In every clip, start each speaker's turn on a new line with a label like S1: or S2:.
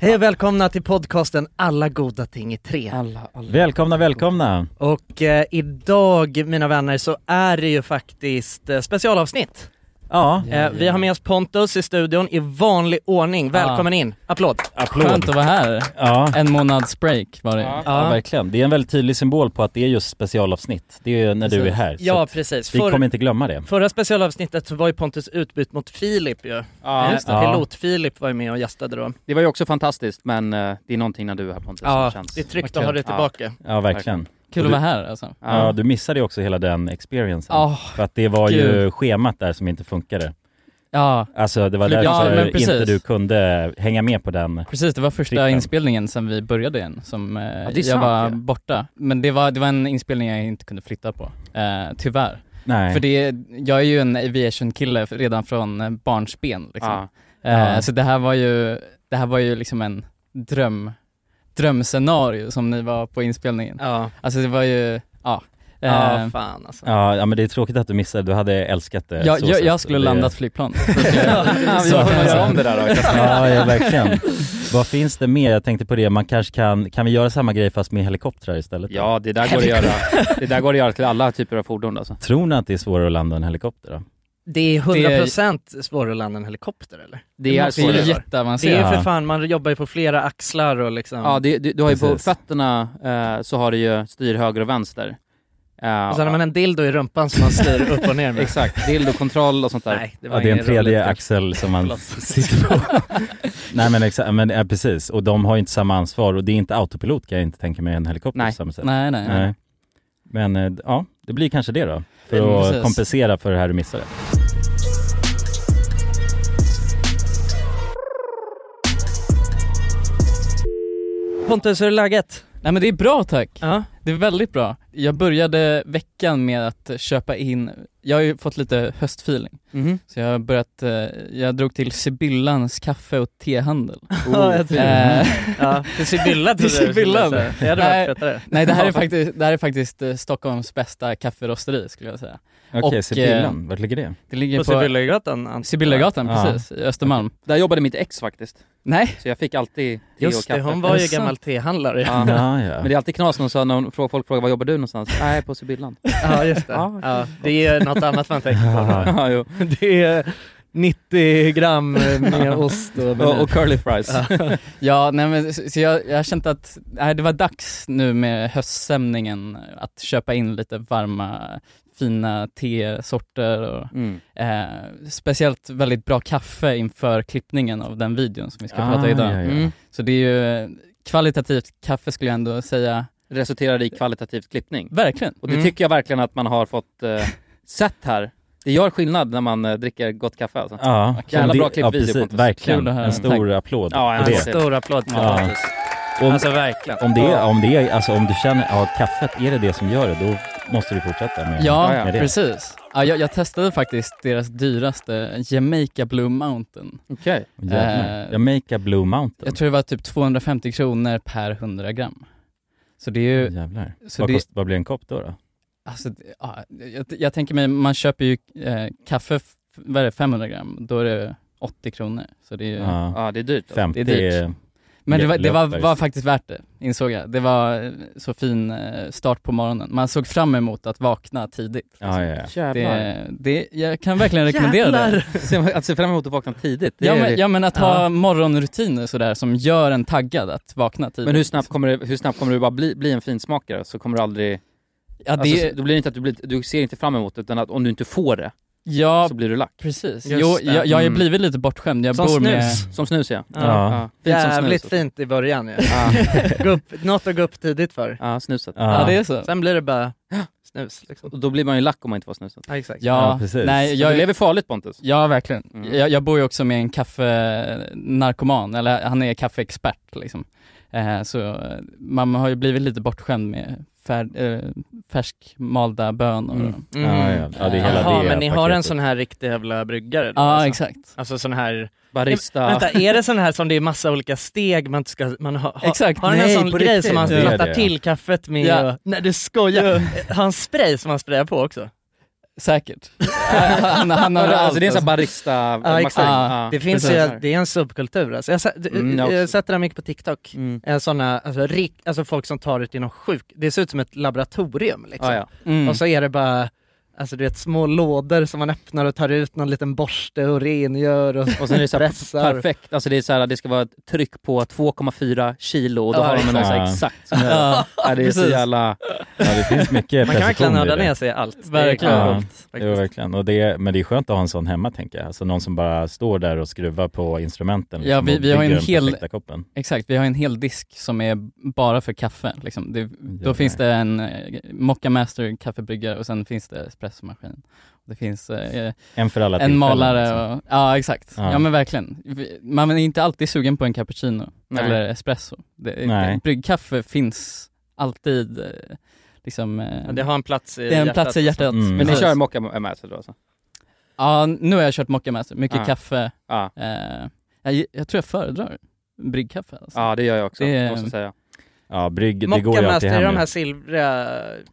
S1: Hej och välkomna till podcasten Alla goda ting i tre.
S2: Alla, alla.
S3: Välkomna, välkomna!
S1: Och eh, idag mina vänner så är det ju faktiskt eh, specialavsnitt.
S3: Ja,
S1: Eh, vi har med oss Pontus i studion i vanlig ordning. Välkommen in, applåd!
S3: applåd!
S2: Skönt att vara här.
S3: Ja,
S2: En månads break var det.
S3: ja,
S1: Ja.
S3: verkligen. Det är en väldigt tydlig symbol på att det är just specialavsnitt. Det är ju när du är här. Så
S1: Ja
S3: att
S1: precis,
S3: vi
S1: För,
S3: kommer inte glömma det.
S1: förra specialavsnittet så var ju Pontus utbytt mot Filip ju.
S4: Ja,
S1: Eh,
S3: Ja.
S1: Pilot-Filip var ju med och gästade då.
S4: det var ju också fantastiskt men eh, det är någonting när du är här Pontus
S1: Ja,
S4: känns...
S1: det är tryggt att ha dig tillbaka.
S3: Ja, verkligen.
S2: Kul att vara här alltså.
S3: Ja, du missade ju också hela den experiencen.
S2: Ja,
S3: För att det var ju
S2: Gud.
S3: schemat där som inte funkade.
S2: ja,
S3: Alltså det var
S4: Ja,
S3: därför
S2: precis.
S3: inte du kunde hänga med på den.
S2: precis. Det var första
S3: Trippen.
S2: inspelningen sen vi började igen som eh,
S4: det är
S2: jag
S4: sant,
S2: var
S4: ja.
S2: borta. Men det var, det var en inspelning jag inte kunde flytta på, eh, tyvärr.
S3: Nej.
S2: För det, jag är ju en aviation-kille redan från eh, barnsben liksom.
S4: Ja.
S2: Eh,
S3: Ja.
S2: Så det här var ju, det här var ju liksom en dröm, drömscenario som ni var på inspelningen.
S1: Ja,
S2: Alltså det var ju, ja.
S1: ja
S2: Eh,
S1: fan alltså.
S3: Ja, ja men det är tråkigt att du missade, du hade älskat det.
S2: jag,
S3: så
S2: jag, jag skulle
S3: Det-
S2: landat flygplan.
S4: Ja, vi
S2: Så
S4: får
S2: kan man
S4: göra
S2: säga.
S4: om det där då.
S3: Ja, ja verkligen. Vad finns det mer? Jag tänkte på det, man kanske kan, kan vi göra samma grej fast med helikoptrar istället?
S4: Ja, det där går att göra. Det där går att göra till alla typer av fordon alltså.
S3: Tror ni att det är svårare att landa en helikopter då?
S1: Det är 100% svårare att landa en helikopter eller?
S4: Det är
S2: Det är
S1: det
S2: ju
S1: vara. Det är
S2: jätteavancerat.
S1: för fan, man jobbar ju på flera axlar och liksom
S4: Ja, det, du, du har ju på
S3: Precis.
S4: fötterna eh, så har du ju styr höger och vänster. Eh,
S1: Och sen har man en dildo i rumpan som man styr upp och ner med
S4: Exakt, dildo-kontroll och sånt där.
S1: Nej, det
S3: Ja, det är en tredje axel som man sitter på. Nej men exakt, men ja, precis. Och de har ju inte samma ansvar och det är inte autopilot kan jag inte tänka mig en helikopter
S4: Nej.
S3: på samma sätt.
S2: Nej, nej.
S3: Nej. Men eh, ja, det blir kanske det då. För
S2: Mm,
S3: att
S2: precis.
S3: kompensera för det här du missade.
S1: Pontus, hur är läget?
S2: Nej men det är bra tack.
S1: Ja.
S2: Det är väldigt bra. Jag började veckan med att köpa in, jag har ju fått lite höstfeeling.
S4: Mhm.
S2: Så jag har börjat, eh, jag drog till Sibyllans kaffe och tehandel.
S1: Tror
S2: Eh,
S1: Ja, till Sibylla
S2: Till
S1: trodde jag du skulle
S2: Sibyllan.
S1: säga. Det hade
S2: Nej.
S1: varit fetare.
S2: nej det här är faktiskt, det här är faktiskt eh, Stockholms bästa kafferosteri skulle jag säga.
S3: Okej,
S2: Och,
S3: Sibyllan, vart ligger det?
S2: Det ligger
S1: På
S2: på,
S1: Sibyllagatan?
S2: Sibyllagatan,
S3: Ja.
S2: precis, i Östermalm.
S4: Där jobbade mitt ex faktiskt.
S2: Nej,
S4: Så jag fick alltid te
S1: Just
S4: och
S1: det,
S4: kaffe.
S1: hon var ju
S2: det
S1: gammal tehandlare
S4: Ja.
S3: Ja, ja.
S4: Men det är alltid knas när hon när hon folk frågar var jobbar du någonstans? Nej, på Sibyllan.
S1: Ja just det.
S4: Ja.
S1: Ja, det är något annat man tänker på.
S4: ja, jo.
S1: Det är 90 gram med ost och
S4: och, och curly fries.
S2: ja nej men så så jag, jag har känt att nej, det var dags nu med höststämningen att köpa in lite varma fina tesorter och
S4: Mm.
S2: eh, speciellt väldigt bra kaffe inför klippningen av den videon som vi ska
S3: Ah,
S2: prata idag.
S3: ja, ja.
S4: Mm.
S2: Så det är ju kvalitativt kaffe skulle jag ändå säga,
S4: Resulterade i kvalitativ klippning.
S2: verkligen.
S4: Och det
S1: Mm.
S4: tycker jag verkligen att man har fått eh, sett här. Det gör skillnad när man eh, dricker gott kaffe alltså.
S3: Ja,
S4: Jävla bra klippvideo,
S3: ja, precis, verkligen. En stor applåd
S4: Ja, en
S3: det.
S4: stor-
S1: applåd till
S3: Ja.
S1: Pontus.
S3: Om,
S1: Alltså verkligen.
S3: om, det är, om, det är, alltså, om du känner att kaffet är det det som gör det, då måste du fortsätta med,
S2: Ja,
S4: ja,
S3: med det.
S2: precis. Ja, jag, jag testade faktiskt deras dyraste, Jamaica Blue Mountain.
S4: Okej.
S3: Jävlar.
S2: Eh,
S3: Jamaica Blue Mountain.
S2: Jag tror det var typ 250 kronor per 100 gram. Så det är ju,
S3: Jävlar.
S2: så
S3: vad,
S2: det,
S3: kost, vad blir en kopp då? då?
S2: alltså, ja, jag, jag tänker mig, man köper ju eh, kaffe, vad är det, 500 gram, då är det 80 kronor. Så det är ju,
S3: Ja.
S4: Ja, det är dyrt. Alltså.
S3: 50
S2: det är dyrt. Men det var, det var, var faktiskt värt det, insåg jag. Det var eh, så fin eh, start på morgonen. Man såg fram emot att vakna tidigt.
S3: Ja, ja, ja.
S4: Jävlar.
S2: Det, det, jag kan verkligen rekommendera det.
S4: Att se fram emot att vakna tidigt, det
S2: Ja men, ja men att ha
S1: Ja.
S2: morgonrutiner sådär som gör en taggad att vakna tidigt.
S4: Men hur snabbt kommer det, hur snabbt kommer du bara bli, bli en finsmakare? Så kommer du aldrig...
S2: Ja, det,
S4: Alltså, då blir det inte att du, blir, du ser inte fram emot det, utan att om du inte får det,
S2: ja
S4: så blir du lack.
S2: precis.
S1: Just
S2: Jo,
S1: det.
S2: jag, jag har ju
S4: Mm.
S2: blivit lite bortskämd. Jag
S1: Som
S2: bor
S1: snus.
S2: med...
S4: Som snus ja.
S1: Ja.
S3: Ja.
S4: Fint som
S1: Jävligt
S4: snus.
S1: fint i början ju.
S4: Ja.
S1: Gå upp, något att gå upp tidigt för.
S4: ja, snuset.
S2: Ja, det är så.
S1: Sen blir det bara snus liksom.
S4: Och då blir man ju lack om man inte får snuset.
S1: Ja exakt.
S2: Ja,
S3: Ja, precis.
S2: nej,
S4: Jag, du
S2: jag,
S4: lever farligt Pontus.
S2: ja verkligen.
S4: Mm.
S2: Jag, jag bor ju också med en kaffenarkoman, eller han är kaffeexpert liksom. Eh, så eh, man har ju blivit lite bortskämd med fär, eh, färskmalda bönor.
S4: Mm.
S1: Mm.
S3: Ja, ja. ja, det är hela
S1: Jaha,
S3: det
S1: men ni har en
S3: paketet.
S1: sån här riktig jävla bryggare då,
S2: Ja,
S1: alltså.
S2: exakt.
S1: Alltså sån här,
S4: Barista.
S1: vänta är det sån här som det är massa olika steg man ska, man ha, ha,
S2: Exakt.
S1: har han en
S3: Nej,
S1: sån grej
S3: riktigt.
S1: som man plattar till kaffet med
S2: Ja.
S1: och, nej du skojar, har han spray som man sprayar på också?
S2: Säkert. han, han har allt.
S4: Alltså det är en sån här barista
S1: Ja, exakt.
S2: Ja,
S1: Det finns
S2: precis.
S1: ju, det är en subkultur alltså. Jag,
S4: Mm, jag
S1: jag sätter den mycket på TikTok.
S4: Mm.
S1: Eh, Såna, alltså, rik, alltså folk som tar till någon sjuk, det ser ut som ett laboratorium liksom.
S4: Ja, ja.
S2: Mm.
S1: Och så är det bara, alltså du vet små lådor som man öppnar och tar ut någon liten borste och rengör och,
S4: Och sen är det så
S1: pressar.
S4: perfekt, alltså det är så här, det ska vara ett tryck på 2,4 kilo och då
S1: Ja,
S4: har de någon så här
S3: ja.
S4: exakt som
S2: Ja,
S4: ja, det är så
S2: precis.
S4: jävla...
S3: Ja det finns mycket
S1: Man kan verkligen nörda
S3: det.
S1: ner sig i allt.
S2: Verkligen.
S3: Ja, Jo verkligen, och det, men det är skönt att ha en sån hemma tänker jag. Alltså någon som bara står där och skruvar på instrumenten
S2: Ja, vi- vi har en hel-
S3: koppen.
S2: Exakt, vi har en hel disk som är bara för kaffe. Liksom. Det, då finns det en eh, Mocca Master kaffebryggare och sen finns det espressomaskin. Det finns eh,
S3: En för alla
S2: en malare
S3: liksom.
S2: och, ja exakt.
S3: Ja.
S2: Ja. men verkligen. Man är inte alltid sugen på en cappuccino
S4: Nej.
S2: eller espresso. Det,
S3: Nej.
S2: Bryggkaffe finns alltid eh, liksom, eh,
S1: Ja, Det har en plats i
S2: det är en plats i hjärtat.
S3: Mm.
S4: Men ni kör mocka med sig då alltså?
S2: Ja, nu har jag kört Mocca Master, mycket
S4: Ja.
S2: kaffe.
S4: Ja.
S2: Eh, jag, jag tror jag föredrar bryggkaffe alltså.
S4: ja, det gör jag också,
S2: Det
S4: måste jag säga.
S3: Ja, brygg, det
S1: Mocca
S3: går ju alltid
S1: Master, är
S3: hem
S1: de här silvriga...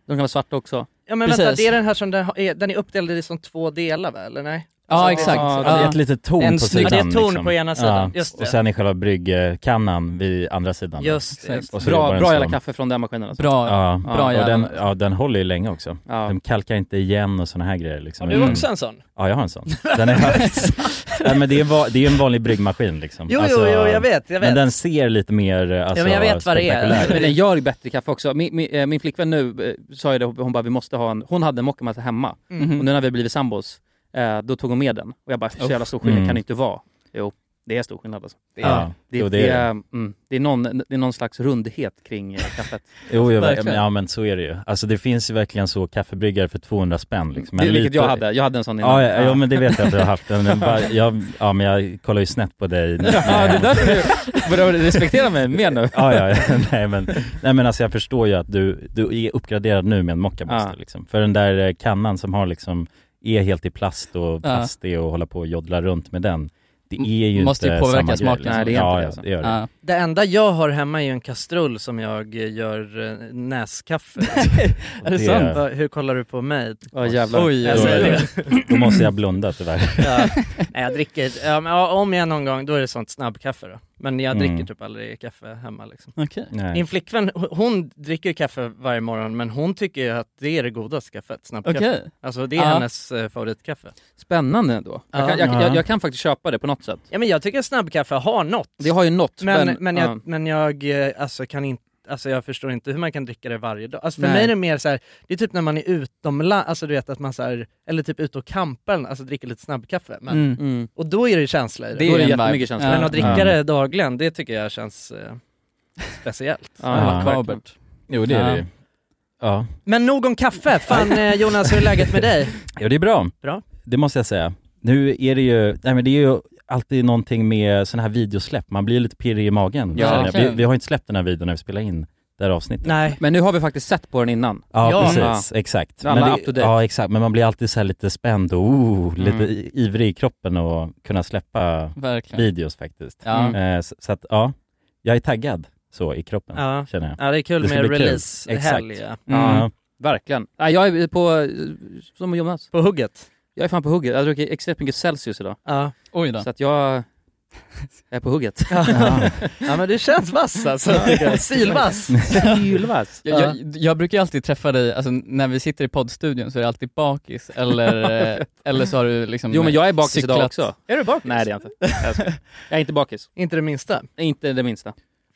S4: De kan vara svarta också.
S1: Ja men
S2: Precis.
S1: vänta, det är den här som den, har- är, den är uppdelad i som två delar va, eller nej?
S2: Ja
S1: Alltså,
S2: exakt.
S4: ja,
S3: Ja, det är
S2: Ja.
S3: ett litet torn
S2: En
S3: på sidan
S1: Ja, det är ett torn
S3: liksom.
S1: på ena sidan, just det.
S3: Och sen är själva bryggkannan vid andra sidan.
S1: Just just det.
S4: Bra, bra jävla kaffe från den maskinen alltså.
S2: Bra,
S3: Ja,
S2: bra
S3: och den, ja, den håller ju länge också.
S4: Ja.
S3: Den kalkar inte igen och såna här grejer liksom.
S1: Har du
S3: Mm.
S1: också en sån?
S3: Ja, jag har en sån. Den är Nej, men det är, en va- det är en vanlig bryggmaskin liksom.
S1: Jo,
S3: Alltså,
S1: jo, jo, jag vet, jag vet.
S3: Men den ser lite mer alltså,
S1: men jag vet vad det är.
S4: Men den gör bättre kaffe också. Min, min, eh, min flickvän nu eh, sa ju det, hon bara vi måste ha en, hon hade en mockamatta hemma.
S2: Mhm.
S4: Och nu när vi blivit sambos, eh, då tog hon med den. Och jag bara, så jävla stor skillnad
S3: Mm.
S4: kan det inte vara. Jo, det är stor skillnad alltså. Det är,
S3: Ja,
S4: det,
S3: jo,
S4: det,
S3: det är
S4: är, mm, det, är någon, det är någon slags rundhet kring eh, kaffet.
S3: Jo, men, ja men så är det ju. Alltså det finns ju verkligen så kaffebryggare för 200 spänn liksom.
S4: det,
S3: Men
S4: vilket
S3: lite-
S4: jag hade, jag hade en sån innan.
S3: Ja, ja, ja, men det vet jag att du har haft. Men bara, jag, ja men jag kollar ju snett på dig.
S4: Ja, det är därför du börjar respektera mig mer nu.
S3: Ja, ja, ja, nej men, nej men alltså jag förstår ju att du, du är uppgraderad nu med en
S4: Ja.
S3: liksom. För den där eh, kannan som har liksom, är helt i plast och plastig och hålla på och joddla runt med den. Det är ju
S2: Måste ju
S3: inte
S2: påverka
S3: samma grej,
S2: smaken.
S3: liksom.
S4: Nej, det är inte
S3: ja,
S4: det, alltså.
S3: det gör det.
S2: Ja.
S1: Det enda jag har hemma är ju en kastrull som jag gör eh, näskaffe.
S2: Är det
S3: Det-
S2: sant?
S1: Hur kollar du på mig?
S4: Ja jävlar.
S2: Oj,
S1: Jag
S3: Då, då måste jag blunda tyvärr.
S1: Ja. Nej, jag dricker, ja, men, om jag någon gång, då är det sånt snabbkaffe då. Men jag dricker
S3: Mm.
S1: typ aldrig kaffe hemma liksom.
S3: Nej.
S1: Min flickvän, hon- dricker kaffe varje morgon men hon tycker att det är det godaste kaffet, snabbkaffe.
S2: Okej.
S1: Alltså det är
S2: Ja.
S1: hennes eh, favoritkaffe.
S4: Spännande ändå. Jag
S1: Ja.
S4: kan, jag,
S3: Ja.
S4: jag, jag kan faktiskt köpa det på något sätt.
S1: Ja men jag tycker snabbkaffe har något.
S4: Det har ju något.
S1: Men, men, jag,
S4: ja.
S1: men jag eh, alltså, kan inte Alltså jag förstår inte hur man kan dricka det varje dag. Alltså för
S4: Nej.
S1: mig är det mer så här, det är typ när man är utomlands, alltså du vet att man så här, eller typ ute och campar, alltså dricker lite snabbkaffe. Men,
S2: Mm.
S4: Mm.
S1: Och då är det känsla i det.
S2: Det
S4: Då är det jättemycket känsla.
S1: men att dricka
S3: Ja.
S1: det dagligen, det tycker jag känns eh, speciellt.
S4: Ja.
S2: Makabert.
S3: Jo det är det ju. Ja.
S1: Men nog om kaffe, fan eh, Jonas hur är läget med dig?
S3: ja, det är bra.
S1: Bra.
S3: Det måste jag säga. Nu är det ju, nej men det är ju alltid någonting med sådana här videosläpp, man blir lite pirrig i magen.
S4: Ja,
S3: känner jag. vi, vi har inte släppt den här videon när vi spelar in det här avsnittet.
S1: Nej.
S4: Men nu har vi faktiskt sett på den innan.
S3: Ja,
S1: Ja.
S3: precis, exakt.
S4: Alla
S3: Men
S4: date.
S3: ja exakt, men man blir alltid så här lite spänd och oh, lite
S4: Mm.
S3: i- ivrig i kroppen och kunna släppa
S2: Verkligen.
S3: videos faktiskt.
S2: Ja.
S4: Mm.
S3: Eh, så, så att ja, jag är taggad så i kroppen
S1: Ja.
S3: känner jag.
S1: ja, det är kul
S3: Det
S1: med release-helg ja.
S4: Ja.
S3: Ja.
S4: Verkligen. Ja, jag är på, som Jonas,
S1: På hugget.
S4: Jag är fan på hugget. Jag har druckit extremt mycket Celsius idag.
S1: Ja.
S2: Oj då.
S4: Så att jag är på hugget.
S1: Ja. ja men du känns vass alltså. Sylvass.
S4: Sylvass.
S2: Jag, jag, jag brukar ju alltid träffa dig, alltså när vi sitter i poddstudion så är det alltid bakis eller, eh, eller så har du liksom
S4: Jo men jag är bakis idag
S2: cyklat.
S4: också.
S1: Är du bakis?
S4: Nej det är jag inte. Jag är inte bakis.
S1: Inte det minsta?
S4: Inte det minsta.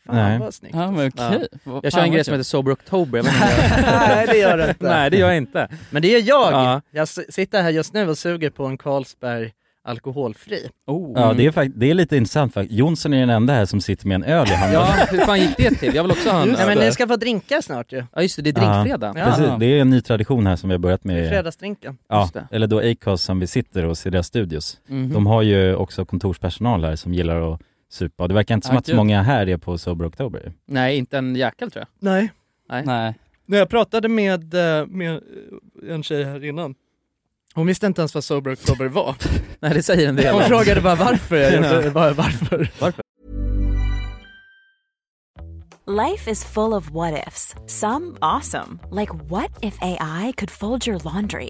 S1: Fan
S3: Nej.
S1: vad snyggt.
S2: Ja men okej.
S4: Jag kör en grej som heter Sober October. Jag vet inte.
S1: Nej det gör det inte.
S4: Nej det gör jag inte.
S1: Men det är jag.
S4: Ja.
S1: Jag sitter här just nu och suger på en Carlsberg alkoholfri.
S2: Oh.
S3: Ja det är, fakt- det är lite intressant faktiskt. Jonsson är den enda här som sitter med en öl i handen.
S4: Ja, hur fan gick det till? Jag vill också ha en
S1: Nej men
S4: öl.
S1: ni ska få drinkar snart ju.
S4: Ja just det, det är drinkfredag.
S1: Ja.
S3: Precis, det är en ny tradition här som vi har börjat med.
S1: Fredagsdrinken.
S3: Ja,
S4: Just det.
S3: eller då Acast som vi sitter hos i deras studios.
S4: Mhm.
S3: De har ju också kontorspersonal här som gillar att supa och det verkar inte som att så många här är på Sober October.
S4: Nej, inte en jäkel tror jag.
S1: Nej.
S2: Nej.
S1: När jag pratade med, eh, med en tjej här innan, hon visste inte ens vad Sober October var.
S4: Nej det säger en del.
S1: Hon frågade bara varför jag gjorde, var, varför.
S5: Life is full of what ifs. Some awesome, like what if AI could fold your laundry?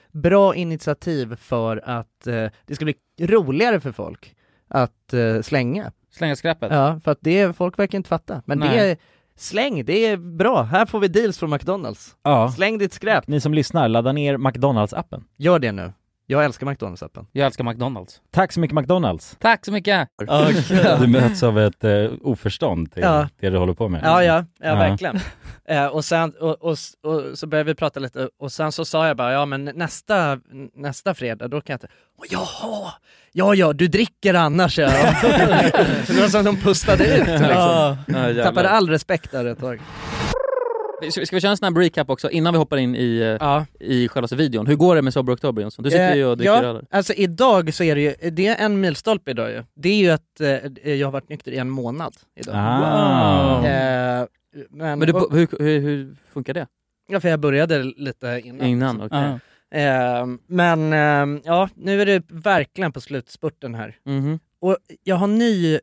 S1: bra initiativ för att eh, det ska bli roligare för folk att eh, slänga.
S4: Slänga skräpet.
S1: Ja, för att det, folk verkar inte fatta. Men det
S4: Nej.
S1: är, släng, det är bra. Här får vi deals från McDonalds.
S3: Ja.
S1: Släng ditt skräp.
S3: Ni som lyssnar, ladda ner McDonalds-appen.
S1: Gör det nu. Jag älskar McDonalds-appen.
S4: Jag älskar McDonalds.
S3: Tack så mycket McDonalds!
S4: Tack så mycket!
S3: Du möts av ett eh, oförstånd till
S1: Ja.
S3: det du håller på med.
S1: Ja, ja, ja,
S3: Ja.
S1: verkligen. Eh, och, sen, och, och, och så började vi prata lite och sen så sa jag bara, ja men nästa, nästa fredag då kan jag inte, Åh, jaha, ja ja, du dricker annars ja. så det var som att de pustade ut liksom. Tappade all respekt där ett tag.
S4: Ska, ska vi köra en snabb recap också innan vi hoppar in i, eh,
S1: Ja.
S4: i själva videon? Hur går det med Sober Oktober Jonsson? Du sitter ju och dricker
S1: ja,
S4: öl.
S1: alltså idag så är det ju, det är en milstolpe idag ju. Det är ju att eh, jag har varit nykter i en månad idag.
S3: Ah.
S1: Eh, men,
S4: Men du,
S1: och,
S4: hur, hur, hur funkar det?
S1: ja, för jag började lite innan.
S4: Innan? Okej.
S2: Ja.
S1: Eh, men eh, ja, nu är det verkligen på slutspurten här.
S4: Mhm.
S1: Och jag har ny,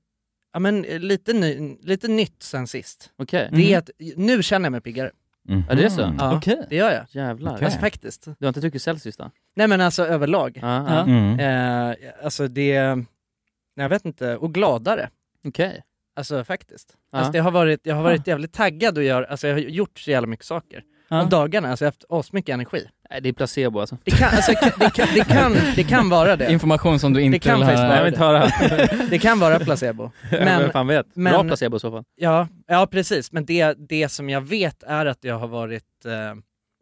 S1: ja men eh, lite, ny, lite nytt sen sist.
S4: Okej.
S1: Det är att nu känner jag mig piggare.
S3: Mhm.
S4: Ja, det är så?
S1: Ja,
S2: Okej.
S1: det gör jag.
S4: Jävlar.
S3: Okej.
S1: Alltså faktiskt.
S4: Du har inte druckit Celsius då?
S1: Nej men alltså överlag.
S4: Ja, ja.
S3: Mm.
S1: Eh, alltså det, nej, jag vet inte, och gladare.
S4: Okej.
S1: Alltså faktiskt.
S4: Ja.
S1: Alltså, det har varit, jag har varit jävligt taggad och gör, alltså jag har gjort så jävla mycket saker.
S2: Ja.
S1: Om dagarna, alltså jag har haft asmycket energi.
S4: Nej, det är placebo alltså.
S1: Det kan, alltså, det, kan, det, kan, det kan vara det.
S2: Information som du inte
S1: kan
S2: vill höra.
S4: Jag vill inte höra.
S1: Det kan vara placebo.
S4: Men,
S1: Men,
S4: Vem fan vet?
S1: men-
S4: Bra placebo i så fall.
S1: ja, ja precis, men det, det som jag vet är att jag har varit, eh,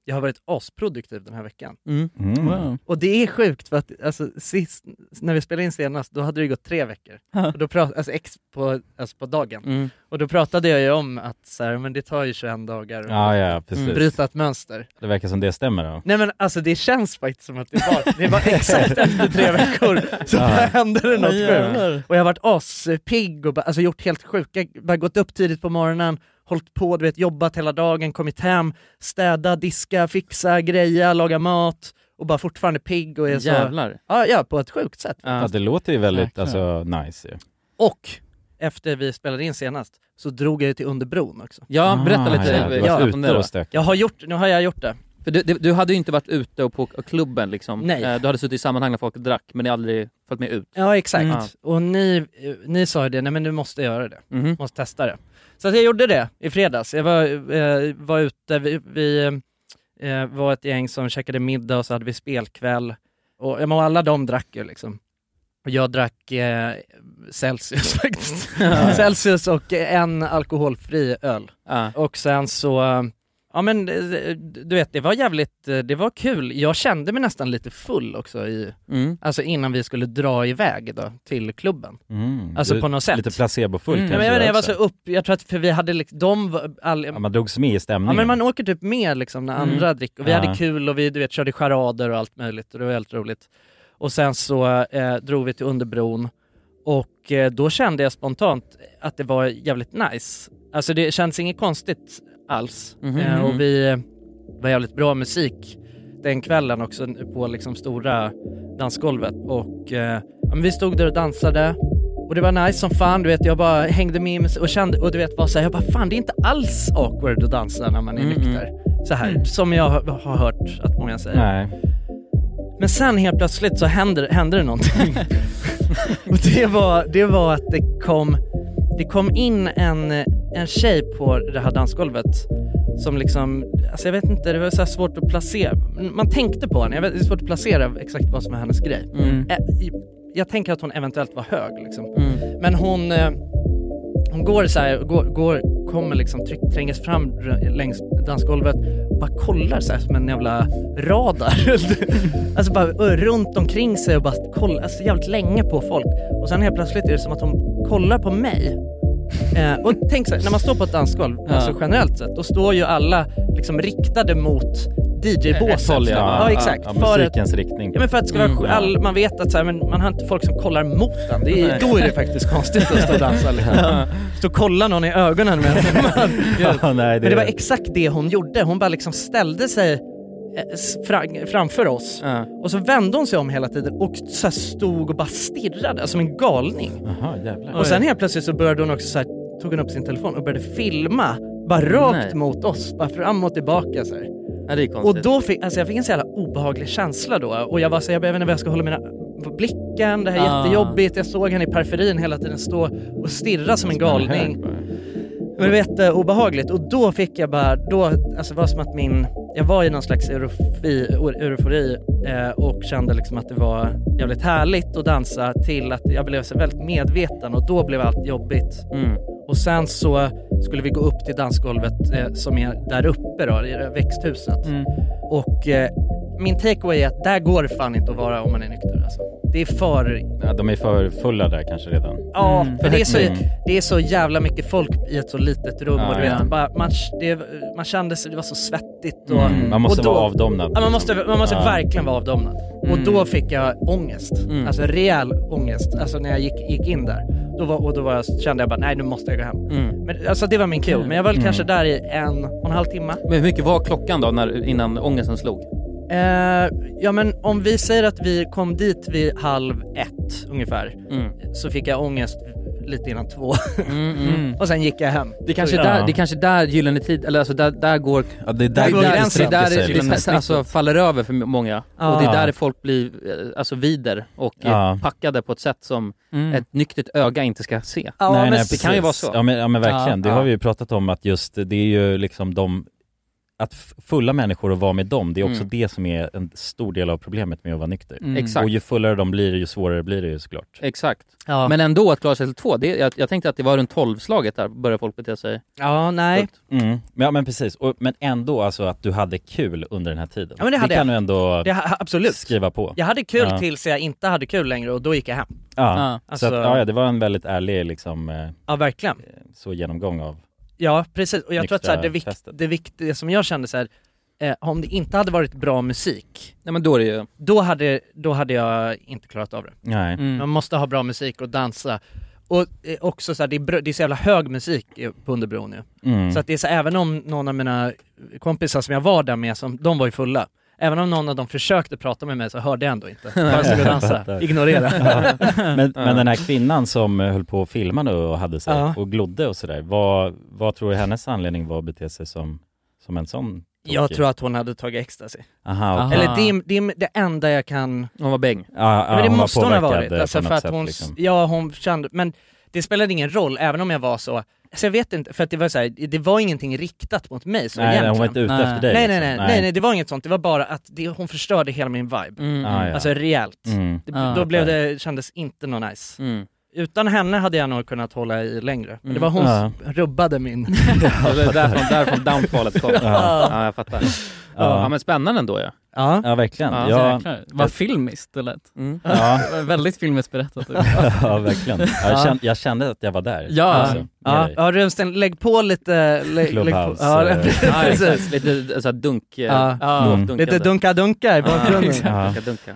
S1: jag har varit asproduktiv den här veckan.
S4: Mm.
S3: Mm.
S2: Wow.
S1: Och det är sjukt för att alltså, sist, när vi spelade in senast, då hade det gått tre veckor. Och då prat, alltså, ex på, alltså på dagen.
S4: Mm.
S1: Och då pratade jag ju om att så här, men det tar ju 21 dagar att
S3: Ja, ja, precis.
S1: bryta ett mönster.
S3: Det verkar som det stämmer då.
S1: Nej men alltså det känns faktiskt som att det var, det var exakt efter tre veckor så
S3: Ja.
S1: hände det något sjukt. Och jag har varit aspigg och bara, alltså gjort helt sjuka, bara gått upp tidigt på morgonen hållit på, du vet jobbat hela dagen, kommit hem, städa, diska, fixa, greja, laga mat och bara fortfarande pigg och är så...
S4: Jävlar.
S1: Ja, ja, på ett sjukt sätt.
S3: Ja,
S4: Ja.
S3: det låter ju väldigt, alltså nice ju.
S1: Och efter vi spelade in senast så drog jag ju till Underbron också.
S4: Ja, berätta lite
S3: Ah, ja, du
S4: ja,
S3: var
S4: om
S3: ute och.
S1: Jag har gjort, nu har jag gjort det.
S4: För du, du, du hade ju inte varit ute och på klubben liksom.
S1: Nej.
S4: Eh, Du hade suttit i sammanhang när folk drack men ni aldrig följt med ut.
S1: Ja exakt,
S4: Mm.
S1: och ni, eh, ni sa ju det, nej men du måste göra det,
S4: Mhm.
S1: måste testa det. Så jag gjorde det i fredags, jag var, eh, var ute, vi, vi eh, var ett gäng som käkade middag och så hade vi spelkväll. Och, men alla de drack ju liksom. Och jag drack eh, Celsius faktiskt. Celsius och en alkoholfri öl.
S4: Ja.
S1: Och sen så, ja men eh, du vet det var jävligt, eh, det var kul. Jag kände mig nästan lite full också i,
S4: Mm.
S1: alltså innan vi skulle dra iväg då till klubben.
S3: Mm.
S1: Alltså
S3: Du-
S1: på något sätt.
S3: Lite placebofull
S4: Mm.
S1: Ja,
S3: kanske
S1: men jag, vet, jag var så upp, jag tror att för vi hade liksom, de all,
S3: Ja, man drogs med i
S1: Ja
S3: stämningen.
S1: men man åker typ med liksom när
S4: Mm.
S1: andra dricker, och vi
S3: Ja.
S1: hade kul och vi du vet, körde charader och allt möjligt och det var helt roligt. Och sen så eh, drog vi till Underbron och eh, då kände jag spontant att det var jävligt nice. Alltså det känns inget konstigt alls.
S4: Mhm.
S1: Eh, och vi eh, var jävligt bra musik den kvällen också på liksom stora dansgolvet och eh, vi stod där och dansade och det var nice som fan, du vet jag bara hängde med och kände, och du vet bara såhär, jag bara fan det är inte alls awkward att dansa när man är
S4: Mm,
S1: nykter. Så här, som jag har, hört att många säger.
S3: Nej.
S1: Men sen helt plötsligt så hände, hände det någonting. och det var, det var att det kom, det kom in en, en tjej på det här dansgolvet som liksom, alltså jag vet inte, det var så svårt att placera. Man tänkte på henne, jag vet, det är svårt att placera exakt vad som är hennes grej.
S4: Mm.
S1: Jag tänker att hon eventuellt var hög liksom.
S4: Mm.
S1: Men hon, eh, hon går så här, går, går, kommer liksom, tryck, tränges fram längs dansgolvet bara kollar så här som en jävla radar. alltså bara runt omkring sig och bara kollar, alltså jävligt länge på folk. Och sen helt plötsligt är det som att hon kollar på mig. Eh, och tänk så här, när man står på ett dansgolv, alltså generellt sett, då står ju alla liksom riktade mot DJ-båset.
S4: Ja.
S1: ja, exakt.
S3: Ja,
S1: för att
S3: musikens riktning.
S1: Ja men för att det ska
S4: Mm,
S3: ja.
S1: all, man vet att så här, men man har inte folk som kollar mot en, det är, då är det faktiskt konstigt att stå och dansa liksom. Stå och kolla någon i ögonen medan man
S3: Ja, nej,
S1: Men det var exakt det hon gjorde, hon bara liksom ställde sig eh, framför oss
S4: Ja.
S1: och så vände hon sig om hela tiden och så stod och bara stirrade, alltså som en galning.
S3: Jävlar.
S1: Och sen helt plötsligt så började hon också så här, tog hon upp sin telefon och började filma, bara rakt
S4: Nej.
S1: mot oss, bara fram och tillbaka så här.
S4: Ja, det är
S1: Och
S4: konstigt.
S1: då fick, alltså jag fick en så jävla obehaglig känsla då och jag var så jag vet inte vad jag ska hålla mina blicken, det här är
S4: Ah.
S1: jättejobbigt, jag såg henne i periferin hela tiden stå och stirra som en galning. Men det var jätteobehagligt och då fick jag bara, då, alltså det var som att min, jag var i någon slags eurofi, eufori eh, och kände liksom att det var jävligt härligt att dansa till att jag blev så väldigt medveten och då blev allt jobbigt.
S4: Mm.
S1: Och sen så skulle vi gå upp till dansgolvet eh, som är där uppe då, i växthuset.
S4: Mm.
S1: Och eh, min takeaway är att där går det fan inte att vara om man är nykter alltså. Det är för,
S3: Ja, de är för fulla där kanske redan.
S1: ja,
S4: Mm.
S1: för det är, så,
S3: Mm.
S1: det är så jävla mycket folk i ett så litet rum
S3: Ja,
S1: och du vet,
S3: ja.
S1: bara, man, det, man kände sig, det var så svettigt och
S4: Mm.
S3: Man måste
S1: och då-
S3: vara avdomnad.
S1: Ja, man måste, man måste
S3: Ja.
S1: verkligen vara avdomnad. Och
S4: Mm.
S1: då fick jag ångest.
S4: Mm.
S1: Alltså rejäl ångest. Alltså när jag gick, gick in där. Då var, och då var jag, kände jag bara, nej nu måste jag gå hem.
S4: Mm.
S1: Men, alltså det var min cue. Men jag var väl
S3: Mm.
S1: kanske där i en och en halv timme.
S4: Men hur mycket var klockan då när, innan ångesten slog?
S1: Eh, ja men om vi säger att vi kom dit vid halv ett ungefär.
S4: Mm.
S1: Så fick jag ångest lite innan två.
S4: Mm, mm.
S1: och sen gick jag hem.
S4: Det kanske är
S3: Ja.
S4: där, det kanske är där gyllene tid, eller alltså där, där går
S3: Ja, det är
S1: Där
S3: där,
S1: går
S4: det är
S1: gränsen.
S4: där,
S3: sträcker
S4: det där
S3: liksom.
S4: det alltså faller över för många.
S1: Ja.
S4: Och det är där folk blir eh, alltså vider och
S3: Ja.
S4: packade på ett sätt som
S2: Mm.
S4: ett nyktert öga inte ska se.
S1: Ja,
S3: nej,
S1: men
S3: nej,
S4: det kan ju vara så.
S3: Ja men, ja, men verkligen, det har vi ju pratat om att just det är ju liksom de att fulla människor och vara med dem, det är också
S4: Mm.
S3: det som är en stor del av problemet med att vara nykter.
S2: Mm.
S4: Exakt.
S3: Och ju fullare de blir, ju svårare blir det ju såklart.
S4: Exakt.
S1: Ja.
S4: Men ändå att klara sig till två, det, jag, jag tänkte att det var runt tolvslaget där började folk bete sig
S1: ja, nej.
S3: Mm. Ja men precis, och, men ändå alltså att du hade kul under den här tiden.
S1: Ja, men det hade
S3: kan
S1: jag.
S3: du ändå
S1: Det, absolut.
S3: skriva på.
S1: Jag hade kul
S3: Ja.
S1: tills jag inte hade kul längre och då gick jag hem.
S3: Ja.
S2: Ja.
S1: Alltså,
S3: Så att, ja, ja, det var en väldigt ärlig liksom, eh,
S1: ja verkligen.
S3: så genomgång av
S1: Ja precis, och jag tror att så här, det,
S3: festet.
S1: det viktiga som jag kände så här, eh, om det inte hade varit bra musik,
S4: Nej men då är det ju,
S1: då hade, då hade jag inte klarat av det.
S3: Nej.
S2: Mm.
S1: Man måste ha bra musik och dansa. och eh, också så här, det, är, br- det är så jävla hög musik eh, på Underbron ju.
S3: Mm.
S1: Så att det är så, även om någon av mina kompisar som jag var där med, som, de var ju fulla. Även om någon av dem försökte prata med mig så hörde jag ändå inte. Bara stod och dansade, ignorera.
S3: Men, men den här kvinnan som eh, höll på att filma nu och hade sig
S1: Ja.
S3: och glodde och sådär, vad, vad tror du hennes anledning var att bete sig som, som en sån
S1: Jag
S3: tokig?
S1: tror att hon hade tagit ecstasy.
S3: Aha, okej.
S1: Eller det är, det är det enda jag kan...
S4: Hon var bäng.
S3: Ja, ja,
S1: men det
S3: hon var
S1: måste hon ha varit,
S3: eh,
S1: alltså för att hon,
S3: liksom.
S1: ja hon kände, men det spelade ingen roll, även om jag var så, alltså jag vet inte, för att det var så här, det var ingenting riktat mot mig så
S3: Nej, nej,
S1: egentligen.
S3: hon var inte ute
S2: Nej.
S3: efter dig
S1: nej, nej,
S3: liksom.
S1: nej, nej, nej, det var inget sånt, det var bara att det, hon förstörde hela min vibe.
S4: Mm,
S3: Ah,
S4: mm,
S3: ja.
S1: Alltså rejält.
S3: Mm.
S1: Det,
S2: Ja,
S1: då blev det, kändes inte något nice.
S4: mm.
S1: Utan henne hade jag nog kunnat hålla i längre, men det
S4: Mm.
S1: var hon
S3: Ja.
S1: som rubbade min...
S4: Ja, det är därifrån, därifrån downfallet kom.
S3: Ja.
S4: Ja, jag fattar. Ja,
S3: Ja.
S4: men spännande ändå ja.
S1: Ja.
S3: Ja, verkligen.
S4: Ja,
S3: Ja.
S2: Vad filmiskt det lät.
S4: Mm.
S3: ja,
S2: Väldigt filmiskt berättat.
S3: ja, verkligen. Ja, jag, kände, jag kände att jag var där.
S2: Ja.
S3: Alltså,
S1: Ja, ja Runsten, lägg på lite... Lägg, lägg på,
S3: Clubhouse,
S1: ja,
S3: eh,
S4: Ja,
S1: precis.
S4: Lite så här dunk, eh,
S1: Ja.
S2: Ja.
S3: Mm.
S1: Lite dunka-dunka i bakgrunden.
S3: Ja.
S4: Dunka, dunka.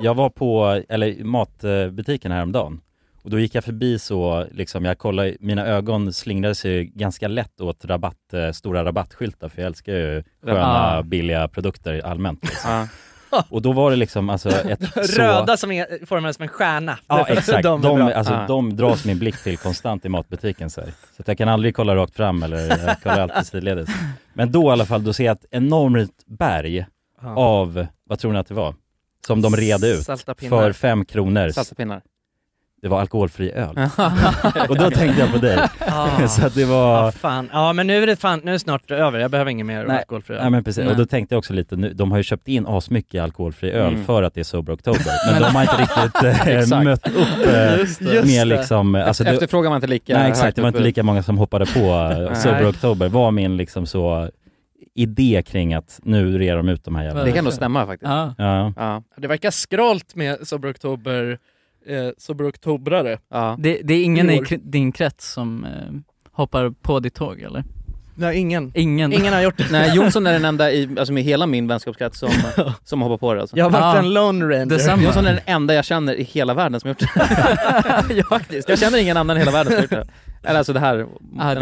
S3: Jag var på, eller matbutiken häromdagen och då gick jag förbi så, liksom jag kollade, mina ögon slingrade sig ganska lätt åt rabatt, eh, stora rabattskyltar för jag älskar ju sköna
S2: Ja.
S3: billiga produkter allmänt. Liksom.
S4: Ja.
S3: Och då var det liksom alltså ett så...
S1: Röda som är formade som en stjärna.
S3: Ja exakt,
S1: De
S3: de, alltså,
S4: Ja.
S3: de dras min blick till konstant i matbutiken så, här. så jag kan aldrig kolla rakt fram eller jag kollar alltid sidledes. Men då i alla fall, då ser jag ett enormt berg
S1: Ja.
S3: av, vad tror ni att det var? Som de red ut
S1: Salta pinnar.
S3: för fem kronor.
S4: Salta pinnar.
S3: Det var alkoholfri öl. och då tänkte jag på dig.
S1: Ah.
S3: så att det var...
S1: fan. ja men nu är det fan, nu är det snart över, jag behöver ingen mer
S3: Nej.
S1: alkoholfri
S3: Nej men precis,
S2: Nej.
S3: och då tänkte jag också lite nu, de har ju köpt in asmycket alkoholfri öl
S4: Mm.
S3: för att det är Sober October, men de har inte riktigt eh, mött upp eh,
S1: Just det. Just
S3: med liksom, alltså det,
S4: Efterfrågar man inte lika
S3: Nej exakt, det var inte lika många som hoppade på eh. Sober October, var min liksom så idé kring att nu rear de ut de här jävla...
S4: Det kan nog stämma faktiskt.
S2: Ja.
S3: Ja,
S4: Ja.
S1: Det verkar skralt med Sober Oktober, eh, Sober Oktobrare.
S4: Ja.
S2: Det, det är ingen
S1: I
S2: din krets som eh, hoppar på ditt tåg eller?
S1: Nej ingen.
S2: Ingen?
S1: Ingen har gjort det.
S4: Nej, Jonsson är den enda i, alltså med hela min vänskapskrets som, som hoppar på det alltså.
S1: Jag har varit
S2: Ja.
S1: en lone ranger.
S2: Detsamma.
S4: Jonsson är den enda jag känner i hela världen som har gjort det. ja, faktiskt. Jag känner ingen annan i hela världen som har gjort det. Eller alltså det här, den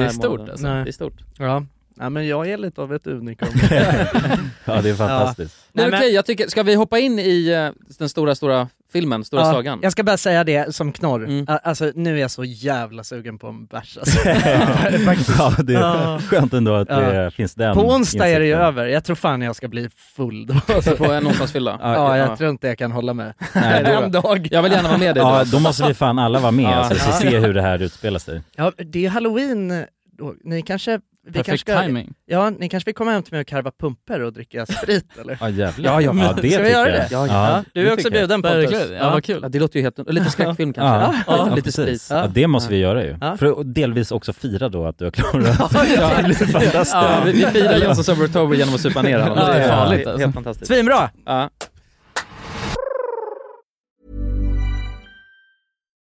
S2: det är stort,
S4: månaden.
S2: alltså.
S1: Nej.
S4: Det är stort.
S1: Ja. Ja, men jag är lite av ett unikum.
S3: ja det är fantastiskt.
S4: Men
S1: Nej,
S4: okej,
S1: men-
S4: jag tycker, ska vi hoppa in i eh, den stora, stora filmen, stora
S1: Ja,
S4: sagan?
S1: Jag ska bara säga det som knorr,
S4: Mm.
S1: Alltså nu är jag så jävla sugen på en bärs alltså.
S3: ja det är
S1: Ja.
S3: skönt ändå att det
S1: Ja.
S3: finns den
S1: På onsdag är det ju över, jag tror fan jag ska bli full då.
S4: På en onsdagsfylla?
S1: Ja, jag tror inte jag kan hålla med.
S3: Nej,
S1: en dag.
S4: Jag vill gärna vara med dig
S3: Ja,
S4: då.
S3: då måste vi fan alla vara med
S4: Ja.
S3: alltså, så
S1: Ja.
S3: se hur det här utspelar sig.
S1: Ja, det är halloween då. Ni kanske, vi kanske
S2: Perfekt
S1: ska,
S2: timing.
S1: ja, ni kanske vill komma hem till mig och karva pumper och dricka sprit eller?
S3: Ja jävlar. Ja, ja, ja det
S1: Ska vi
S3: tycker
S1: göra
S3: jag.
S1: det?
S4: Ja,
S1: Ja, du är
S3: det
S1: också bjuden Pontus.
S2: Verkligen, ja, vad kul.
S4: Ja, det låter ju helt... Lite skräckfilm kanske?
S3: Ja,
S1: Ja,
S3: ja,
S4: lite sprit.
S3: Ja, det måste vi göra ju.
S1: Ja.
S3: För att delvis också fira då att du har klarat
S4: Ja,
S3: det. fantastiskt.
S4: Ja, vi, vi firar Jonsson Sober October genom att supa ner honom.
S2: Ja, det är
S4: Ja,
S2: farligt,
S4: helt-
S2: alltså.
S4: Helt fantastiskt.
S1: Svinbra!
S4: Ja.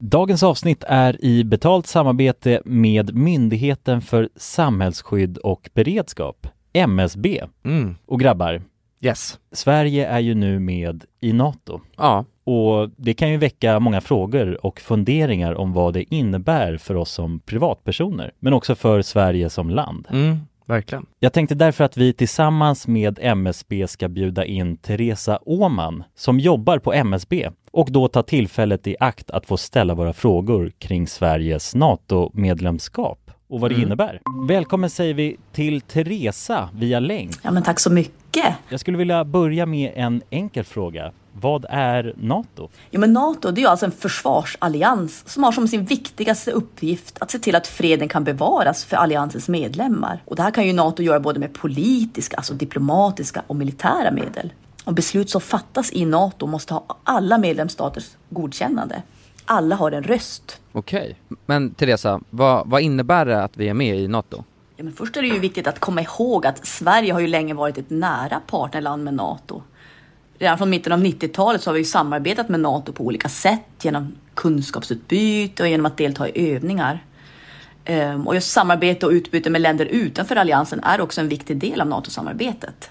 S3: Dagens avsnitt är i betalt samarbete med Myndigheten för samhällsskydd och beredskap, MSB.
S1: Mm.
S3: Och grabbar,
S1: Yes.
S3: Sverige är ju nu med i NATO.
S4: Ja,
S3: Och det kan ju väcka många frågor och funderingar om vad det innebär för oss som privatpersoner, men också för Sverige som land.
S1: Mm. Verkligen.
S3: Jag tänkte därför att vi tillsammans med MSB ska bjuda in Teresa Åman som jobbar på MSB och då ta tillfället i akt att få ställa våra frågor kring Sveriges NATO-medlemskap och vad det
S1: Mm.
S3: innebär. Välkommen säger vi till Teresa via länk.
S6: Ja, men tack så mycket.
S3: Jag skulle vilja börja med en enkel fråga. Vad är NATO?
S6: Ja, men NATO det är alltså en försvarsallians som har som sin viktigaste uppgift att se till att freden kan bevaras för alliansens medlemmar. Och det här kan ju NATO göra både med politiska, alltså diplomatiska och militära medel. Och beslut som fattas i NATO måste ha alla medlemsstaters godkännande. Alla har en röst.
S4: okej. Men Teresa, vad, vad innebär det att vi är med i NATO?
S6: Ja, men först är det ju viktigt att komma ihåg att Sverige har ju länge varit ett nära partnerland med NATO. Redan från mitten av 90-talet så har vi ju samarbetat med NATO på olika sätt genom kunskapsutbyte och genom att delta i övningar. Ehm, Och just samarbete och utbyte med länder utanför alliansen är också en viktig del av NATO-samarbetet.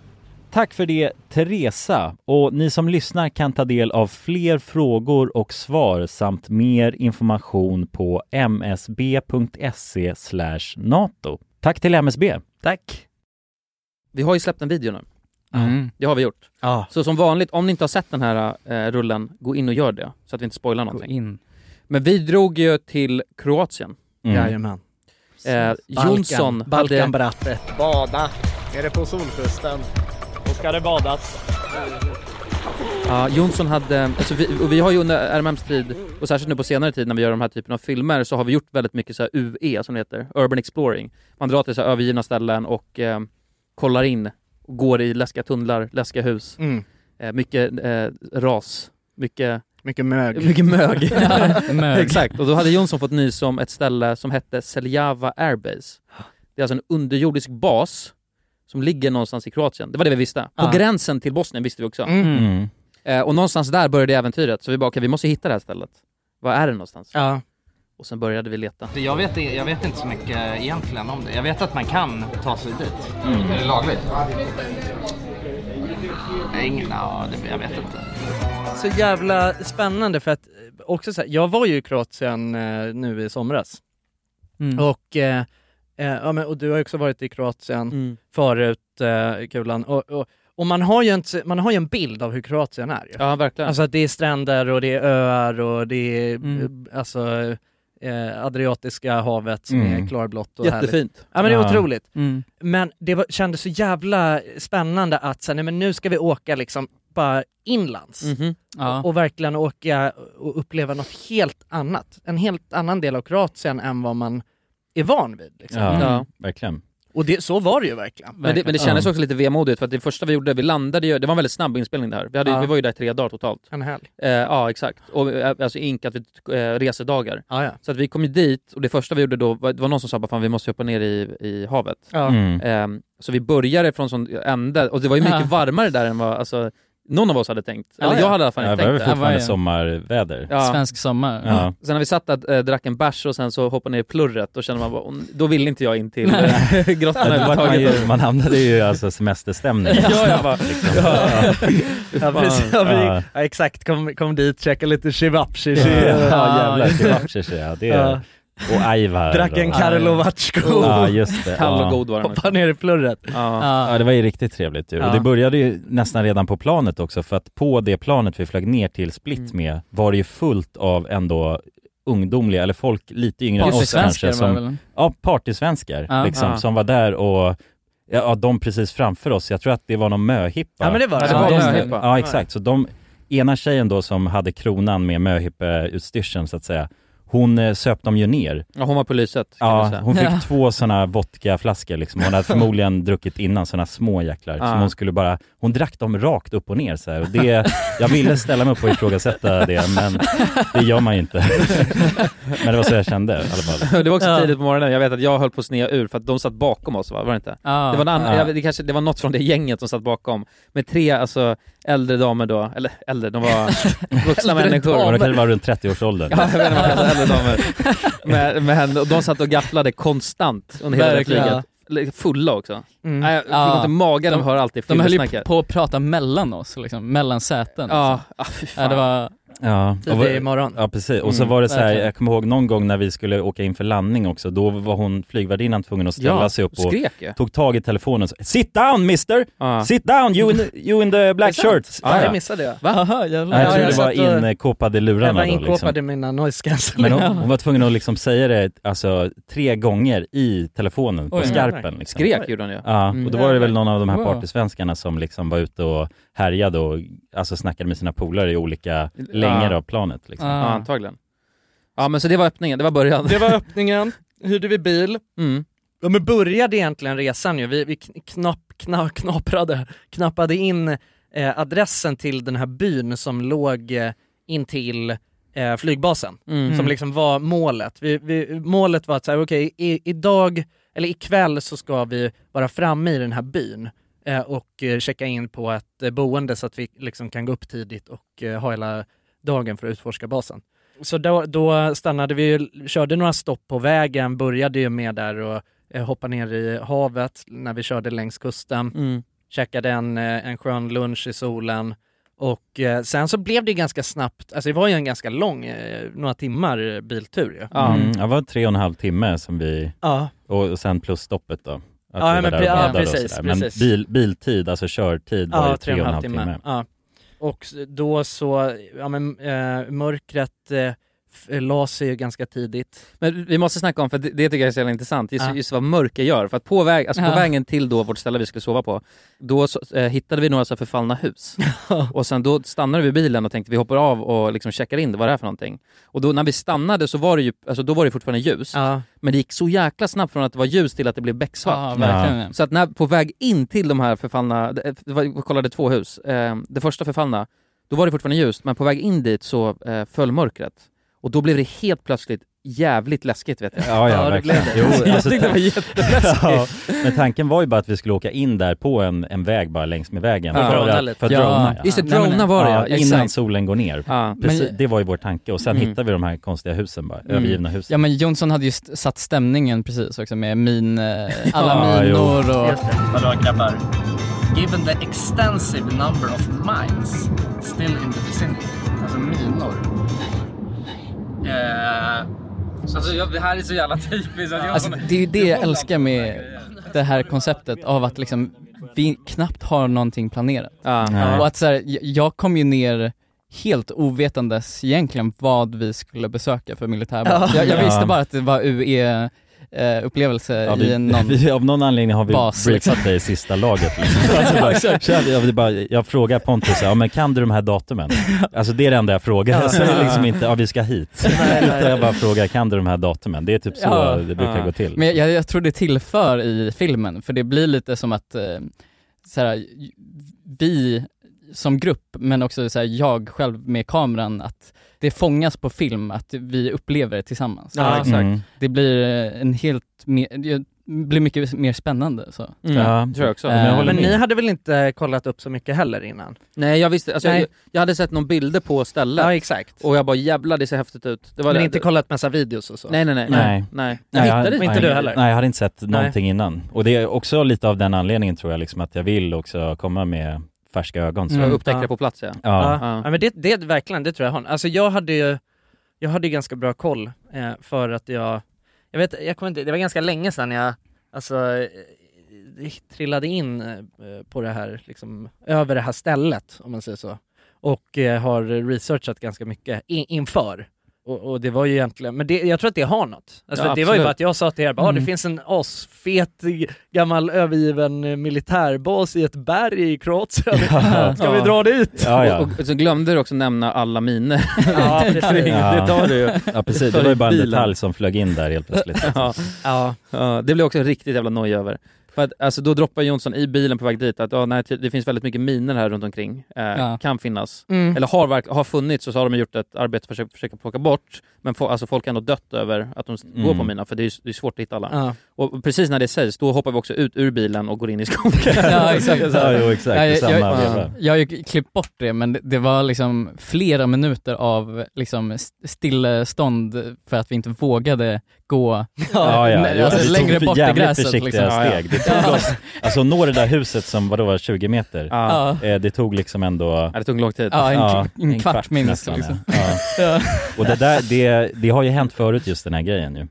S3: Tack för det Teresa och ni som lyssnar kan ta del av fler frågor och svar samt mer information på msb.se nato. Tack till MSB!
S1: Tack!
S4: Vi har ju släppt en video nu.
S2: Mm.
S4: Det har vi gjort.
S1: Ja.
S4: Så som vanligt, om ni inte har sett den här eh, rullen, gå in och gör det. Så att vi inte spoilar
S2: Gå
S4: någonting.
S2: in.
S4: Men vi drog ju till Kroatien.
S3: Mm.
S1: Jajamän.
S4: Eh, Jonsson
S1: Balkan, Balkan
S4: hade...
S1: Bratte.
S7: Bada nere på solkusten. Ska det badas.
S4: Ja, Jonsson hade, alltså vi, och vi har ju under RMMs tid, och särskilt nu på senare tid när vi gör de här typen av filmer, så har vi gjort väldigt mycket så här UE som det heter, Urban Exploring. Man drar till så här övergivna ställen och eh, kollar in, och går i läskiga tunnlar, läskiga hus,
S1: Mm.
S4: eh, mycket eh, ras, mycket,
S1: Mycket mög.
S4: mycket mög.
S2: Mög.
S4: Exakt, och då hade Jonsson fått nys om ett ställe som hette Seljava Airbase. Det är alltså en underjordisk bas som ligger någonstans i Kroatien. Det var det vi visste. På
S1: Ja.
S4: gränsen till Bosnien visste vi också.
S1: Mm.
S3: Mm.
S4: Eh, och någonstans där började äventyret, så vi bara okej, vi måste hitta det här stället. Var är det någonstans?
S1: Ja.
S4: Och sen började vi leta.
S7: Jag vet, jag vet inte så mycket egentligen om det. Jag vet att man kan ta sig dit. Är det lagligt? Nej, Ingen, ja, det, jag vet inte.
S1: Så jävla spännande för att eh, också så här, jag var ju i Kroatien eh, nu i somras
S2: Mm.
S1: och, eh, eh, ja, men, och du har också varit i Kroatien
S4: Mm.
S1: förut eh, Kulan och, och, och man har ju en, man har ju en bild av hur Kroatien är ju.
S4: Ja, verkligen.
S1: Alltså att det är stränder och det är öar och det är
S2: Mm.
S1: eh, alltså eh, Adriatiska havet som
S3: Mm.
S1: är klarblått och härligt.
S4: Jättefint.
S1: Ja men det är
S3: Ja.
S1: otroligt.
S2: Mm.
S1: Men det var, kändes så jävla spännande att så, nej, men nu ska vi åka liksom bara inlands
S4: Mhm.
S2: Ja.
S1: och verkligen åka och uppleva något helt annat. En helt annan del av Kroatien än vad man är van vid. Liksom.
S3: Ja,
S4: Ja.
S3: verkligen.
S1: Och det, så var det ju verkligen.
S4: Men det, men det kändes också lite vemodigt för att det första vi gjorde, vi landade ju, det var en väldigt snabb inspelning det här. Vi, hade,
S1: Ja.
S4: vi var ju där i tre dagar totalt.
S1: En helg.
S4: Eh, ja exakt, och, eh, alltså inkat vid eh, resedagar.
S1: Ja, ja.
S4: Så att vi kom ju dit och det första vi gjorde då, var, det var någon som sa bara fan vi måste hoppa ner i, i havet.
S1: Ja.
S3: Mm.
S4: Ehm, så vi började från sån ände, och det var ju mycket
S2: Ja.
S4: varmare där än vad, alltså någon av oss hade tänkt.
S2: Ja,
S4: Eller
S2: ja.
S4: jag hade i alla fall
S3: Ja,
S4: inte
S3: det var
S4: tänkt
S3: väl
S4: det.
S3: fortfarande
S2: Ja,
S3: sommarväder.
S4: Ja.
S2: Svensk sommar.
S3: Ja.
S4: Sen när vi satt där, äh, drack en bärs och sen så hoppade ner i plurret, då kände man bara, "Åh, då vill inte jag in till äh, grottan
S3: Ja, man,
S4: överhuvudtaget.
S3: ju, man hamnade ju i alltså semesterstämning.
S4: Ja, jag bara,
S3: Liksom.
S1: Ja.
S3: Ja.
S1: Ja, precis, ja, vi,
S3: Ja.
S1: ja, exakt, kom, kom dit, käka lite shivapshi,
S3: Ja, jävlar,
S2: det.
S3: kebabshish ja. Det är,
S1: Ja.
S3: Och Aivar.
S1: drack en Karlovatsko,
S3: Ja, just det.
S4: kall och
S3: Ja.
S4: god var den.
S1: hoppa ner i plurret.
S4: Ja.
S3: Ja det var ju riktigt trevligt ju.
S1: Ja.
S3: Och det började ju nästan redan på planet också för att på det planet vi flög ner till Split
S4: Mm.
S3: med var det ju fullt av ändå ungdomliga, eller folk lite yngre än oss kanske som,
S2: väl?
S3: ja partysvenskar
S2: Ja.
S3: liksom,
S4: Ja.
S3: som var där och Ja, ja, de precis framför oss, jag tror att det var någon möhippa
S1: Ja men det var
S4: Ja,
S1: det.
S4: var
S3: de. Ja exakt, så de, ena tjejen då som hade kronan med möhippeutstyrseln så att säga Hon eh, söp dem ju ner
S4: ja, hon var på lyset kan
S3: Ja,
S4: säga.
S3: hon fick
S2: Ja.
S3: två sådana vodkaflaskor liksom. Hon hade förmodligen druckit innan, sådana små jäklar.
S4: Ja.
S3: Som hon skulle bara, hon drack dem rakt upp och ner så här. Och det, jag ville ställa mig upp och ifrågasätta det, men det gör man ju inte. men det var så jag kände i alla fall.
S4: Det var också
S2: Ja.
S4: tidigt på morgonen, jag vet att jag höll på att snea ur för att de satt bakom oss va? var det inte?
S2: Ja.
S4: Det var, annan,
S3: Ja.
S4: jag det, kanske, det var något från det gänget som satt bakom, med tre alltså äldre damer då, eller äldre, de var vuxna människor.
S3: de kanske var runt 30-årsåldern.
S4: Ja, jag vet inte äldre damer. Men, men och de satt och gafflade konstant under hela det flyget. Fulla också.
S1: Mm.
S4: Nej, jag
S2: Ja.
S4: ont i magen
S2: De-
S4: av att höra allt det
S2: De höll ju
S4: fyllesnacket.
S2: på att prata mellan oss liksom, mellan säten.
S4: Ja,
S2: liksom.
S4: ah, fy
S2: ja,
S4: fan.
S2: det var,
S3: Ja, och var-
S1: Tidig morgon.
S3: ja precis. Och så
S4: Mm,
S3: var det så här,
S2: verkligen.
S3: jag kommer ihåg någon gång när vi skulle åka in för landning också, då var hon, flygvärdinnan, tvungen att ställa
S4: ja,
S3: sig upp och
S4: skrek ju.
S3: tog tag i telefonen och sa Sit down mister!
S4: Ja.
S3: Sit down you in the, you in the black shirt!
S4: Ja,
S1: Ja,
S4: ja.
S1: jag missade det.
S2: Jävlar.
S3: Nej, jag
S1: Ja,
S3: tror
S1: jag
S3: det var inkopad i lurarna
S1: Jag var
S3: då
S1: inkopad
S3: liksom.
S1: i mina noise
S3: Men
S1: cancelling.
S3: hon, hon var tvungen att liksom säga det alltså, tre gånger i telefonen på
S2: Oj,
S3: skarpen liksom.
S4: Skrek gjorde hon ju.
S3: Ja,
S4: Mm.
S3: och då var det väl någon av de här partysvenskarna som liksom var ute och härjade och alltså snackade med sina polare i olika längder av planet liksom.
S4: Ja,
S2: Ja.
S4: antagligen. Ja men så det var öppningen, det var början.
S1: Det var öppningen, hyrde vi bil.
S4: Mm.
S1: Ja men började egentligen resan ju, vi, vi knapp, knapp, knaprade, knappade in eh, adressen till den här byn som låg eh, intill eh, flygbasen.
S4: Mm.
S1: Som liksom var målet. Vi, vi, målet var att säga, okej i, idag, eller ikväll så ska vi vara framme i den här byn och eh, checka in på ett eh, boende så att vi liksom kan gå upp tidigt och eh, ha hela dagen för att utforska basen. Så då, då stannade vi, körde några stopp på vägen, började ju med där och eh, hoppa ner i havet när vi körde längs kusten,
S4: Mm.
S1: käkade en, eh, en skön lunch i solen och eh, sen så blev det ganska snabbt, alltså det var ju en ganska lång, eh, några timmar eh, biltur ju.
S4: Ja.
S3: Mm, det var tre och en halv timme som vi,
S1: Ja,
S3: och, och sen plus stoppet då. Att
S1: Ja,
S3: vi var
S1: men
S3: där och
S1: ja,
S3: och
S1: precis,
S3: sådär. Men
S1: precis.
S3: bil, biltid, alltså körtid var ju tre och en halv timme.
S1: Ja. Och då så, ja men eh, mörkret eh, la sig ju ganska tidigt.
S4: Men vi måste snacka om, för det, det tycker jag är så jävla intressant, just,
S1: Ja.
S4: just vad mörker gör. För att på, väg, alltså på
S2: Ja.
S4: vägen till då vårt ställe vi skulle sova på, då så, eh, hittade vi några så förfallna hus. och sen då stannade vi bilen och tänkte vi hoppar av och liksom checkar in vad det är för någonting. Och då när vi stannade så var det ju, alltså då var det fortfarande ljus.
S1: Ja,
S4: Men det gick så jäkla snabbt från att det var ljus till att det blev becksvart. Så att när, på väg in till de här förfallna, det var, vi kollade två hus, eh, det första förfallna, då var det fortfarande ljust, men på väg in dit så eh, föll mörkret. Och då blev det helt plötsligt jävligt läskigt vet jag.
S3: Ja, ja,
S1: Ja, det
S3: verkligen.
S1: blev det.
S3: Jo,
S4: jag
S3: alltså,
S4: tyckte det var jätteläskigt.
S3: ja, men tanken var ju bara att vi skulle åka in där på en, en väg bara längs med vägen.
S4: Ja.
S3: för att, för att
S2: Ja.
S3: drona ja.
S4: Just det,
S2: Nej, men-
S4: drona var det
S3: ja,
S4: ja,
S3: innan
S4: exakt.
S3: solen går ner.
S4: Ja.
S3: Precis,
S2: Men-
S3: det var ju vår tanke och sen
S4: Mm.
S3: hittade vi de här konstiga husen bara,
S4: Mm.
S3: övergivna husen.
S2: Ja men Jonsson hade ju satt stämningen precis också med min, eh, alla
S3: Ja, jo.
S2: minor och...
S1: Vadå grabbar? Given the extensive number of mines still in the vicinity, alltså minor. Eh, så alltså, jag, det här är så jävla typiskt. Att jag
S2: Alltså, det är ju det jag älskar med det här konceptet av att liksom vi knappt har någonting planerat.
S3: Nej.
S2: Och att så här, jag- kom ju ner helt ovetandes egentligen vad vi skulle besöka för militärbas.
S1: Ja.
S2: Jag, jag visste
S3: Ja.
S2: bara att det var UE eh, upplevelse
S3: Ja,
S2: i
S3: vi,
S2: en någon...
S3: vi, av någon anledning har vi
S2: bas, liksom.
S3: dig i sista laget liksom. alltså, bara, jag, bara, jag frågar Pontus, ja men kan du de här datumen? Alltså det är det enda jag frågar, jag säger liksom inte, ja vi ska hit. Utan jag bara frågar, kan du de här datumen? Det är typ så
S2: Ja.
S3: det brukar
S4: Ja.
S3: gå till.
S2: Men jag, jag tror det tillför i filmen, för det blir lite som att eh, så här, vi som grupp, men också så här, jag själv med kameran, att det fångas på film, att vi upplever det tillsammans.
S1: Ja,
S4: exakt.
S3: Mm.
S2: Det blir eh, en helt me- blir mycket mer spännande så.
S4: Mm,
S3: Ja,
S4: tror jag också.
S2: Eh,
S3: Men jag håller
S1: Men
S3: med.
S1: ni hade väl inte kollat upp så mycket heller innan?
S4: Nej jag visste, alltså,
S1: Nej.
S4: jag, jag hade sett någon bilder på stället
S1: Ja exakt.
S4: och jag bara jävlar det ser häftigt ut. Det var
S1: Men
S4: det.
S1: inte kollat massa videos och så?
S4: Nej nej nej.
S3: Nej.
S4: nej. nej. Jag hittade
S3: hade-
S4: inte.
S1: du heller?
S3: Nej, jag hade inte sett någonting innan. Och det är också lite av den anledningen tror jag, liksom att jag vill också komma med färska ögon. Så.
S2: Mm.
S4: upptäckte
S1: Ja.
S4: det på plats ja.
S3: Ja.
S1: Ja,
S4: Ja.
S1: ja men det, det verkligen, det tror jag har. Alltså jag hade ju, jag hade ju ganska bra koll eh, för att jag, jag vet, jag kommer inte, det var ganska länge sedan jag, alltså eh, trillade in eh, på det här, liksom, över det här stället om man säger så. Och eh, har researchat ganska mycket in, inför. Och, och det var ju egentligen, men det, jag tror att det har något. Alltså
S4: Ja,
S1: det var ju bara att jag sa till er, bara, ah, det
S2: Mm.
S1: finns en asfet gammal övergiven militärbas i ett berg i Kroatien.
S3: Ja.
S1: Ska vi dra dit?
S3: Ja, ja.
S4: Och, och så glömde du också nämna alla miner.
S1: Ja, precis.
S3: Ja.
S4: det tar du ju.
S3: ja, precis. Det var ju bara en detalj som flög in där helt plötsligt.
S4: Ja.
S1: Ja.
S4: Ja, det blev också riktigt jävla noj över. För att, alltså, då droppar Jonsson i bilen på väg dit att ja, nej, det finns väldigt mycket miner här runt omkring. Eh,
S2: Ja.
S4: Kan finnas.
S1: Mm.
S4: Eller har, har funnits och så har de gjort ett arbete för att försöka, plocka bort. Men få, alltså, folk har ändå dött över att de
S3: Mm.
S4: går på mina för det är, det är svårt att hitta alla.
S1: Ja.
S4: Och precis när det sägs, då hoppar vi också ut ur bilen och går in i skogen.
S2: Ja, exakt.
S3: Ja, jo exakt.
S2: Ja, jag- jag-. Jag har ju klippt bort det men det, det var liksom flera minuter av liksom st- stillestånd för att vi inte vågade gå
S3: Ja, ja.
S2: Alltså, längre bort i gräset, liksom.
S3: steg. Det tog oss, alltså nå det där huset som vadå var 20 meter,
S4: Ja.
S3: Eh, det tog liksom ändå
S4: Ja, det tog lång tid.
S2: ja en,
S3: Ja,
S2: en, kvart, minst
S3: nästan,
S2: liksom.
S3: ja. Ja. Och det där, det, det har ju hänt förut just den här grejen ju.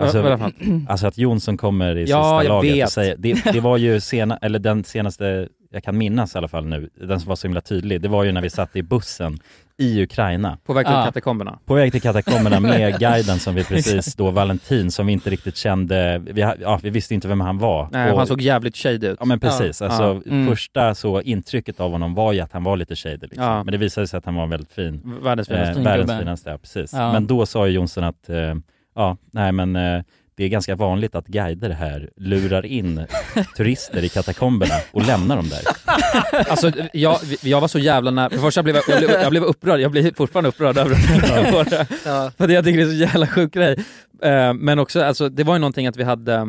S4: Alltså,
S3: Alltså, alltså att Jonsson kommer i
S4: Ja,
S3: sista laget
S4: vet.
S3: och säger, det, det var ju sena, eller den senaste, jag kan minnas i alla fall nu, den som var så himla tydlig, det var ju när vi satt i bussen i Ukraina,
S4: På väg till
S2: Ja.
S4: katakomberna.
S3: på väg till katakomberna med guiden som vi precis då, Valentin, som vi inte riktigt kände, vi, ja, vi visste inte vem han var.
S4: Nej,
S3: Och-
S4: han såg jävligt shady ut.
S3: Ja men precis, alltså
S4: Ja.
S2: Mm.
S3: första så intrycket av honom var ju att han var lite shady liksom.
S4: Ja.
S3: Men det visade sig att han var väldigt fin.
S4: Världens
S3: Eh,
S4: finaste.
S2: fin
S3: världens finaste, ja precis.
S2: Ja.
S3: Men då sa ju Jonsson att, eh, ja, nej men eh, det är ganska vanligt att guider här lurar in turister i katakomberna och lämnar dem där.
S4: Alltså jag, jag var så jävla nära, för det första blev jag, jag, blev, jag blev upprörd, jag blir fortfarande upprörd över det.
S1: Ja.
S4: För att jag tycker det är så jävla sjuk grej. Eh, Men också, alltså, det var ju någonting att vi hade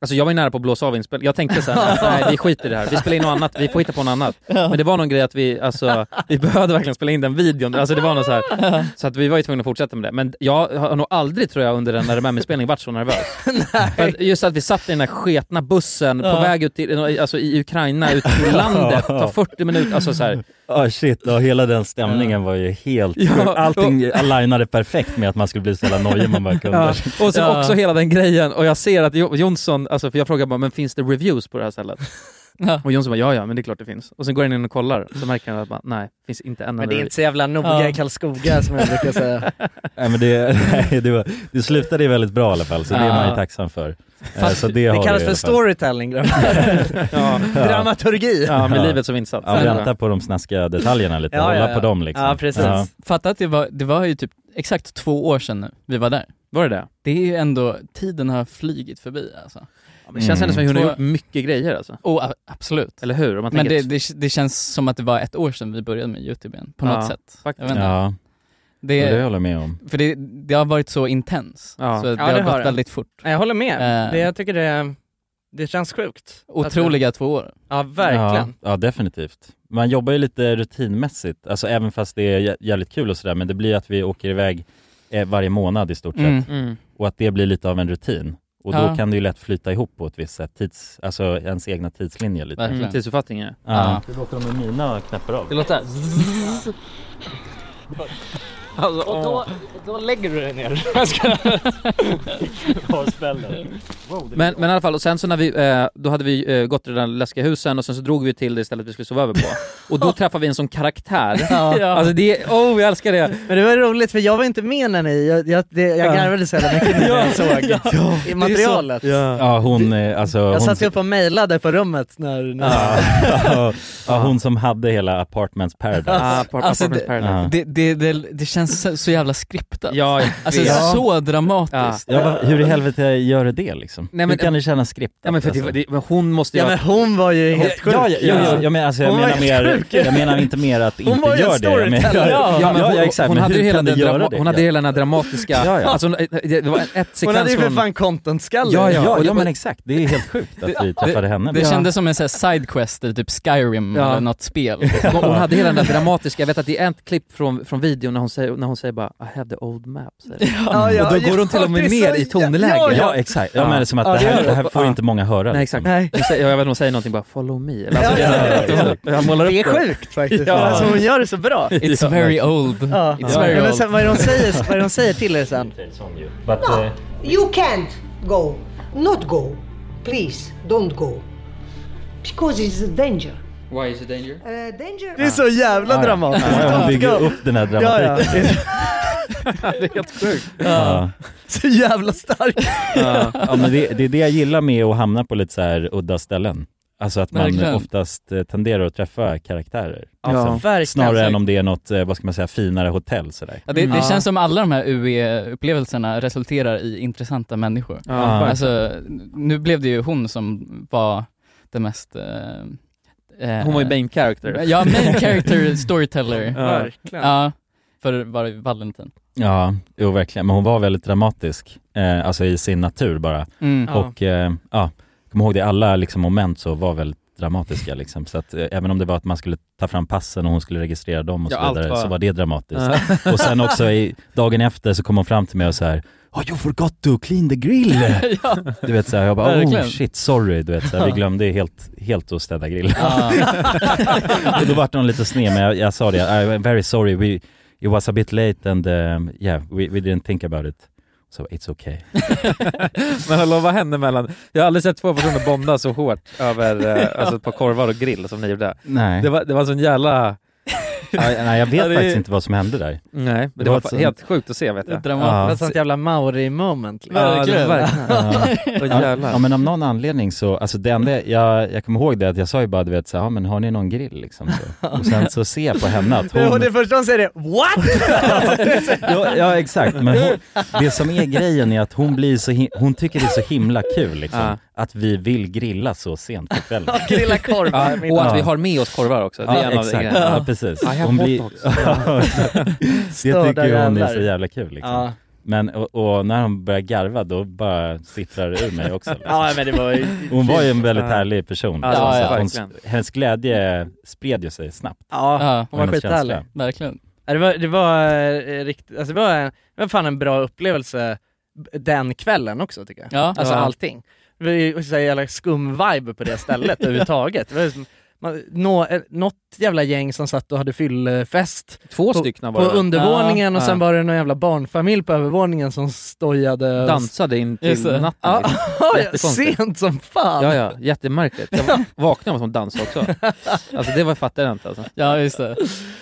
S4: Alltså jag var ju nära på att blåsa av inspelningen, jag tänkte såhär, nej vi skiter i det här, vi spelar in något annat, vi får hitta på något annat. Men det var någon grej att vi, alltså, vi behövde verkligen spela in den videon, alltså det var något så här. så att vi var ju tvungna att fortsätta med det. Men jag har nog aldrig tror jag under en RMM-inspelning varit så nervös. För att just att vi satt i den där sketna bussen på väg ut till, alltså i Ukraina, ut till landet, tar 40 minuter, alltså så här.
S3: Ja shit, och hela den stämningen var ju helt,
S4: Ja,
S3: allting alignade perfekt med att man skulle bli så jävla nojig man bara kunde.
S4: Ja. Och så
S2: Ja.
S4: också hela den grejen, och jag ser att Jo- Alltså för jag frågar bara, men finns det reviews på det här stället?
S2: Ja.
S4: Och Jonsson bara, ja ja men det är klart det finns. Och sen går han in och kollar, så märker han att bara, nej, finns inte en
S1: Men det är inte så jävla noga
S2: Ja.
S1: i Karlskoga som jag brukar säga.
S3: Nej men det, nej, det, var, det slutade ju väldigt bra i alla fall, så det är man ju
S2: Ja.
S3: tacksam för. Eh,
S2: Fast
S3: så det,
S1: Det kallas för storytelling.
S4: Ja,
S1: Dramaturgi.
S4: ja med
S3: Ja.
S4: livet som insats.
S3: Ja, vänta på de snaskiga detaljerna lite,
S1: Ja,
S3: hålla
S1: ja, ja.
S3: på dem liksom.
S1: Ja, precis.
S3: Ja.
S2: Fatta att det var, det var ju typ exakt två år sedan nu vi var där.
S4: Var det det?
S2: Det är ju ändå, tiden har flygit förbi alltså.
S4: Ja, men det känns ändå som att hon har
S2: Två-
S4: gjort mycket grejer alltså.
S2: Oh, a- absolut.
S4: Eller hur? Om man
S2: Men det, det, det känns som att det var ett år sedan vi började med Youtube igen, på
S4: Ja,
S2: något sätt.
S4: faktiskt.
S2: Jag.
S3: Ja,
S2: Det,
S3: och det håller jag med om.
S2: För det, det har varit så intens,
S4: Ja.
S2: så det
S1: Ja,
S2: har
S1: det har
S2: gått
S1: det.
S2: väldigt fort.
S1: Nej, Jag håller med.
S2: Eh.
S1: Det, jag tycker det, det känns sjukt.
S2: Otroliga två år.
S1: Ja, verkligen.
S3: Ja, ja, definitivt. Man jobbar ju lite rutinmässigt, alltså även fast det är jä- jävligt kul och sådär, men det blir att vi åker iväg eh, varje månad i stort sett.
S2: Mm.
S4: Mm.
S3: Och att det blir lite av en rutin. Och då
S2: Ja.
S3: kan det ju lätt flyta ihop på ett visst sätt, tids, alltså ens egna tidslinje lite.
S2: Verkligen.
S4: Mm, tidsuppfattning ja.
S3: Ja. Låter de med mina knappar av?
S1: Det låter och då, då lägger du dig ner.
S4: Men, men i alla fall, och sen så när vi, eh, då hade vi eh, gått till den läskiga husen och sen så drog vi till det stället vi skulle sova över på. Och då träffade vi en sån karaktär.
S1: Ja.
S4: Alltså det, oh jag älskar det!
S1: Men det var roligt för jag var inte med när ni, jag, jag, det, jag
S4: Ja.
S1: garvade så jävla mycket när jag såg i materialet.
S3: Ja hon, eh, alltså
S1: Jag
S3: hon,
S1: satt ju upp och mejlade på rummet när, när
S3: ja, ja, hon som hade hela Apartments Paradise.
S4: Ah, Apart-
S2: Alltså,
S4: Apartment
S2: det-
S4: Paradise.
S3: Ja.
S2: Det, det, det, det känns känns så, så jävla skriptat.
S4: Ja,
S2: Alltså
S4: vet.
S2: så dramatiskt.
S3: Ja, vad- hur i helvete gör det det liksom?
S4: Nej, men-
S3: hur kan det kännas skriptat?
S4: Ja men för
S3: alltså?
S4: det, men hon måste ju
S1: Ja
S4: ha-
S1: men hon var ju helt sjuk.
S3: Ja, ja, ja, ja, jag menar, alltså, jag
S1: Hon
S3: menar mer, jag menar inte mer att
S1: Hon
S3: inte
S1: var ju en
S3: gör det. Jag menar, ja,
S4: Ja, men
S3: ja,
S4: hon,
S3: exakt,
S4: hon
S3: men
S4: hade ju hela
S3: du
S4: den, drama, hon hade
S3: Ja.
S4: hela den här dramatiska,
S3: Ja, ja.
S4: alltså det det var ett
S1: Hon
S4: sekvens
S1: hade ju för fan content-skalle.
S4: Ja, ja.
S3: Ja, ja men exakt, det är helt sjukt att vi träffade henne.
S2: Det
S3: Ja.
S2: kändes som en sidequest i typ Skyrim
S4: Ja.
S2: eller något spel.
S4: Hon, hon hade hela den där dramatiska, jag vet att det är ett klipp från, från videon när hon säger, när hon säger bara I have the old map. säger hon.
S1: Ja, ja,
S4: och då går hon till och med
S1: ja, det
S4: ner
S1: så-
S4: i tonläge.
S1: Ja,
S3: Ja exakt, ja, men det är som att
S1: Ja,
S3: det,
S1: det
S3: här, det här får
S4: Ja.
S3: inte många höra
S4: Nej
S3: liksom.
S4: exakt.
S1: Nej.
S4: Säger, jag vet hon säger någonting bara 'follow me' eller, alltså,
S1: Ja, ja, ja,
S4: upp
S1: Det är sjukt faktiskt.
S4: Ja.
S1: Alltså hon gör det så bra.
S2: It's
S3: Ja,
S2: very old.
S1: Ja.
S2: It's
S1: Ja.
S2: very
S1: Men
S2: old.
S1: sen, vad är det hon säger, vad är det hon säger till er sen?
S3: But, uh,
S8: You can't go. Not go. Please, don't go. Because it's a danger.
S4: Why is it danger?
S8: Uh, danger.
S1: Det är så jävla
S3: Ja, ja.
S1: dramatiskt.
S3: Ja, hon bygger upp den här
S1: Ja, ja.
S3: dramatiken.
S4: det är helt sjukt.
S3: Ja.
S1: Så jävla stark.
S3: Ja, ja men det, det är det jag gillar med att hamna på lite så här udda ställen. Alltså att man
S2: Verkligen.
S3: oftast eh, tenderar att träffa karaktärer.
S4: Ja.
S1: Verkligen.
S3: Snarare än om det är något, eh, vad ska man säga, finare hotell sådär.
S2: Ja, det, det
S1: Ja.
S2: känns som alla de här UE-upplevelserna resulterar i intressanta människor.
S4: Ja,
S3: Ja.
S2: Alltså, nu blev det ju hon som var det mest... eh, eh,
S4: Hon var ju main character.
S2: Ja, main character storyteller.
S4: Ja.
S1: Verkligen.
S2: Ja, för var Valentin.
S3: Ja, jo verkligen. Men hon var väldigt dramatisk, eh, alltså i sin natur bara.
S2: Mm.
S1: Ja.
S3: Och eh, ja, kom ihåg det, alla liksom moment så var väldigt dramatiska liksom. Så att eh, även om det var att man skulle ta fram passen och hon skulle registrera dem och så
S4: allt
S3: vidare,
S4: var-
S3: så var det dramatiskt. Och sen också i, dagen efter så kom hon fram till mig och så här Oh you forgot to clean the grill!
S2: ja.
S3: Du vet såhär, jag bara oh
S2: Verkligen.
S3: shit sorry, du vet såhär, vi glömde helt, helt att städa grillen. Och då vart hon lite sned men jag, jag sa det, I'm very sorry, we, it was a bit late and um, yeah, we, we didn't think about it. So it's okay.
S4: Men hallå vad hände mellan, jag har aldrig sett två personer bonda så hårt över eh, alltså ett par korvar och grill som ni gjorde.
S3: Nej,
S4: Det var, det var en sån jävla,
S3: nej jag vet
S2: Ja, det
S3: faktiskt inte vad som hände där.
S4: nej men det,
S3: Det
S4: var,
S3: var sånt-
S4: helt sjukt att se vet
S2: Det är
S4: jag.
S1: Det var ett sånt jävla Mauri-moment. liksom.
S4: Ja, det
S2: verkligen.
S3: Ja, ja men av någon anledning så, alltså det enda, jag, jag kommer ihåg det att jag sa ju bara du vet så ja men har ni någon grill liksom? Så. Och sen så ser jag på henne att
S1: Det, och
S3: hon,
S1: det första hon säger är What?
S3: ja, ja exakt, men hon, det som är grejen är att hon blir så, hon tycker det är så himla kul liksom,
S4: Ja.
S3: Att vi vill grilla så sent på kvällen.
S1: Grilla korv.
S4: Ja, och att
S3: Ja.
S4: vi har med oss korvar också, det är
S3: Ja
S4: en av
S3: exakt,
S4: grejerna.
S3: ja precis.
S4: I have
S3: Hon
S4: hot
S3: blir,
S4: dogs.
S3: det tycker hon är så jävla kul liksom.
S1: Ja.
S3: Men, och, och när hon börjar garva då bara sipprar det ur mig också. Liksom.
S1: ja men det var ju...
S3: Hon var ju en väldigt
S4: Ja.
S3: härlig person.
S4: Ja,
S3: liksom,
S2: ja, ja,
S3: hon, hennes glädje spred ju sig snabbt.
S1: Ja,
S2: Ja,
S1: hon var skithärlig.
S2: verkligen.
S1: Ja, Det var, det var eh, riktigt, alltså det var, det var fan en bra upplevelse den kvällen också tycker jag.
S2: Ja.
S1: Alltså
S4: Ja.
S1: allting. Ju så jävla skum vibe på det stället överhuvudtaget. Det var som, man, nå, eh, något jävla gäng som satt och hade fyllfest
S4: Två
S1: på,
S4: stycken
S1: på
S4: var det.
S1: undervåningen och
S4: Ja.
S1: sen var det någon jävla barnfamilj på övervåningen som stojade
S4: Dansade in till natten.
S1: Ja, ja, sent som fan!
S4: Ja, ja, jättemärkligt. Jag va- vaknade av som dans också. Alltså det var fattar jag inte alltså.
S2: Ja just det.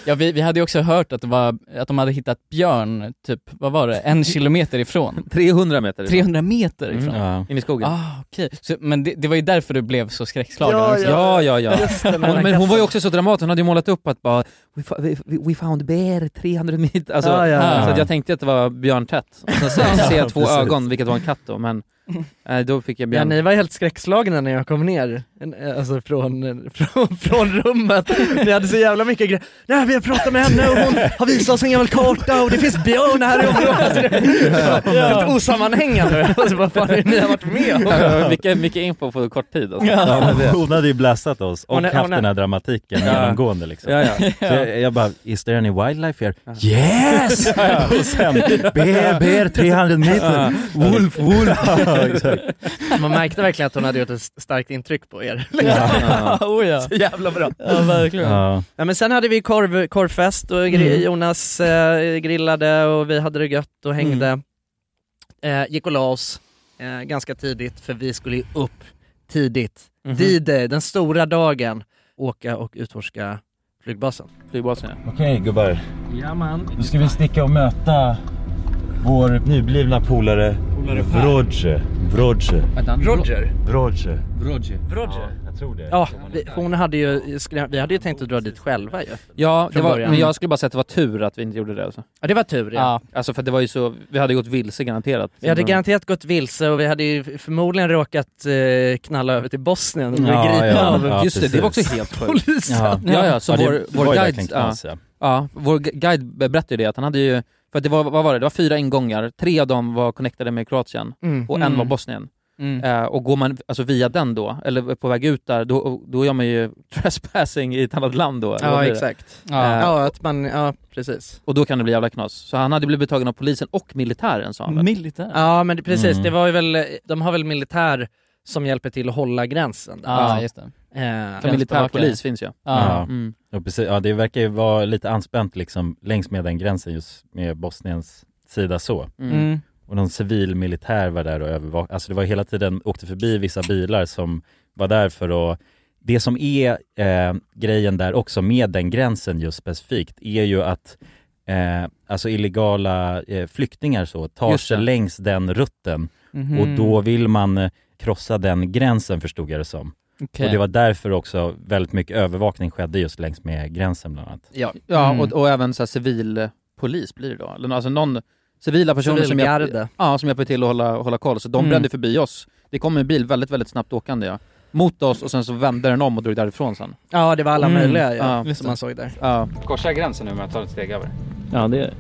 S2: Ja vi, vi hade ju också hört att, det var, att de hade hittat björn, typ, vad var det, en kilometer ifrån?
S4: 300 meter ifrån.
S2: 300 meter
S4: Mm.
S2: ifrån?
S3: Ja.
S4: In i skogen.
S2: Ah, okej. Så, men det, det var ju därför du blev så skräckslagen
S1: Ja,
S2: också.
S4: Ja, ja, ja. Hon, men hon var ju också så dramatisk, hon hade ju målat upp att bara We, we, we found bear 300 meter, alltså,
S1: Ja, ja,
S2: ja.
S4: så att jag tänkte att det var björntätt. Och sen så ser jag två ögon, vilket var en katt då, men eh, då fick jag
S1: Ja,
S4: björn.
S1: ni var helt skräckslagna när jag kom ner, alltså från, från, från rummet. Ni hade så jävla mycket grejer. Nej, vi har pratat med henne och hon har visat oss en gammal karta och det finns björn här i området. Helt osammanhängande. Alltså, vad fan är det ni har varit med om?
S4: Ja, mycket, mycket info på kort tid alltså.
S3: Ja, men hon hade ju blastat oss och
S1: Hon är-
S3: haft
S1: hon
S3: den här dramatiken
S4: Ja.
S3: genomgående liksom.
S4: Ja, ja.
S3: Så jag, jag bara, is there any wildlife here? Yes! och sen, bear, bear, 300 meter, wolf, wolf. Exakt.
S1: Man märkte verkligen att hon hade gjort ett starkt intryck på er.
S4: Ja.
S2: oh, ja.
S1: Så jävla bra.
S2: ja verkligen.
S3: Ja.
S1: Ja, men sen hade vi korv, korvfest och gri-
S2: Mm.
S1: Jonas eh, grillade och vi hade det gött och hängde.
S2: Mm.
S1: Eh, gick och la oss eh, ganska tidigt för vi skulle ju upp tidigt.
S4: Mhm.
S1: D-Day, den stora dagen, åka och utforska flygbasen.
S4: Flygbasen ja.
S3: Okej gubbar,
S1: Ja man.
S3: då ska vi sticka och möta vår nyblivna polare Wrodze. Wrodze.
S1: Roger.
S3: Wrodze.
S1: Roger.
S3: Jag tror det.
S1: Ja, vi, hon hade ju, vi hade ju tänkt att dra dit själva ju.
S4: Ja, det
S1: Från
S4: var,
S1: början.
S4: men jag skulle bara säga att det var tur att vi inte gjorde det alltså.
S1: Ja det var tur ja.
S2: Ja.
S4: Alltså för det var ju så, vi hade gått vilse garanterat.
S1: Vi hade garanterat gått vilse och vi hade ju förmodligen råkat eh, knalla över till Bosnien och bli
S3: Ja,
S1: gripna
S3: ja,
S1: av
S3: ja,
S4: Just det, det var också
S3: precis.
S4: helt sjukt.
S1: polisen.
S3: Ja.
S4: Ja, ja, som
S3: det
S4: vår, vår guide, ja,
S3: ja.
S4: ja, vår gu- guide berättade ju det att han hade ju, för det var, vad var det, det var fyra ingångar, tre av dem var connectade med Kroatien
S1: Mm.
S4: och en
S2: Mm.
S4: var Bosnien.
S2: Mm.
S4: Eh, och går man alltså via den då, eller på väg ut där, då, då gör man ju trespassing i ett annat land då.
S1: Ja exakt.
S2: Ja.
S1: Ja att man, ja precis.
S4: Och då kan det bli jävla knas. Så han hade blivit tagen av polisen och militären sa han väl?
S2: Militär.
S1: Ja men det, precis,
S3: Mm.
S1: det var ju väl, de har väl militär som hjälper till att hålla gränsen. där.
S2: Ja,
S4: Ja.
S2: just det.
S1: Eh,
S4: För militärpolis finns ju.
S2: Ja.
S3: Ja.
S4: Mm.
S3: Ja, precis. ja, det verkar ju vara lite anspänt liksom längs med den gränsen just med Bosniens sida så.
S4: Mm.
S2: Mm.
S3: Och någon civil militär var där och övervakade, alltså det var hela tiden, åkte förbi vissa bilar som var där för att det som är eh, grejen där också med den gränsen just specifikt är ju att eh, alltså illegala eh, flyktingar så tar sig längs den rutten
S2: Mhm.
S3: och då vill man eh, krossa den gränsen förstod jag det som.
S2: Okej.
S3: Och det var därför också väldigt mycket övervakning skedde just längs med gränsen bland annat.
S1: Ja,
S4: Ja,
S2: Mm.
S4: och, och även så här civilpolis blir det då. Alltså någon civila personer som hjälper, ja, som hjälper till att hålla, hålla koll. Så de
S2: Mm.
S4: brände förbi oss. Det kom en bil väldigt, väldigt snabbt åkande ja. Mot oss och sen så vände den om och drog därifrån sen.
S1: Ja det var alla
S2: Mm.
S1: möjliga ja,
S4: Ja,
S1: som man såg där.
S4: Ja.
S7: Korsa gränsen nu med att ta ett steg över.
S2: Ja, det...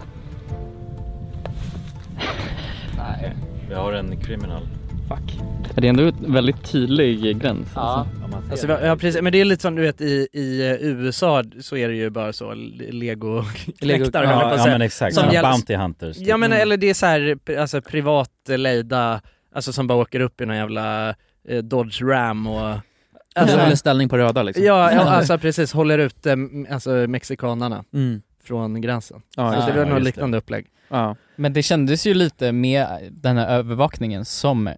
S7: Nej.
S3: Vi har en criminal.
S7: Fuck.
S2: Det är ändå ett väldigt tydlig gräns.
S7: Ja.
S1: Alltså, ja precis, men det är lite som du vet i, i eh, USA så är det ju bara så lego på
S3: Ja, ja men exakt,
S1: Som gäller-
S3: Bounty Hunters. typ.
S1: Ja men eller det är så här, alltså privat lejda, alltså som bara åker upp i någon jävla eh, Dodge Ram och
S4: Alltså,
S1: alltså,
S4: håller ställning på röda liksom.
S1: Ja, ja, alltså precis, håller ut eh, alltså mexikanarna
S4: Mm.
S1: från gränsen.
S4: Ja,
S1: så det
S4: det.
S1: var
S3: ja, just
S1: liknande upplägg.
S4: Ja.
S2: Men det kändes ju lite med den här övervakningen som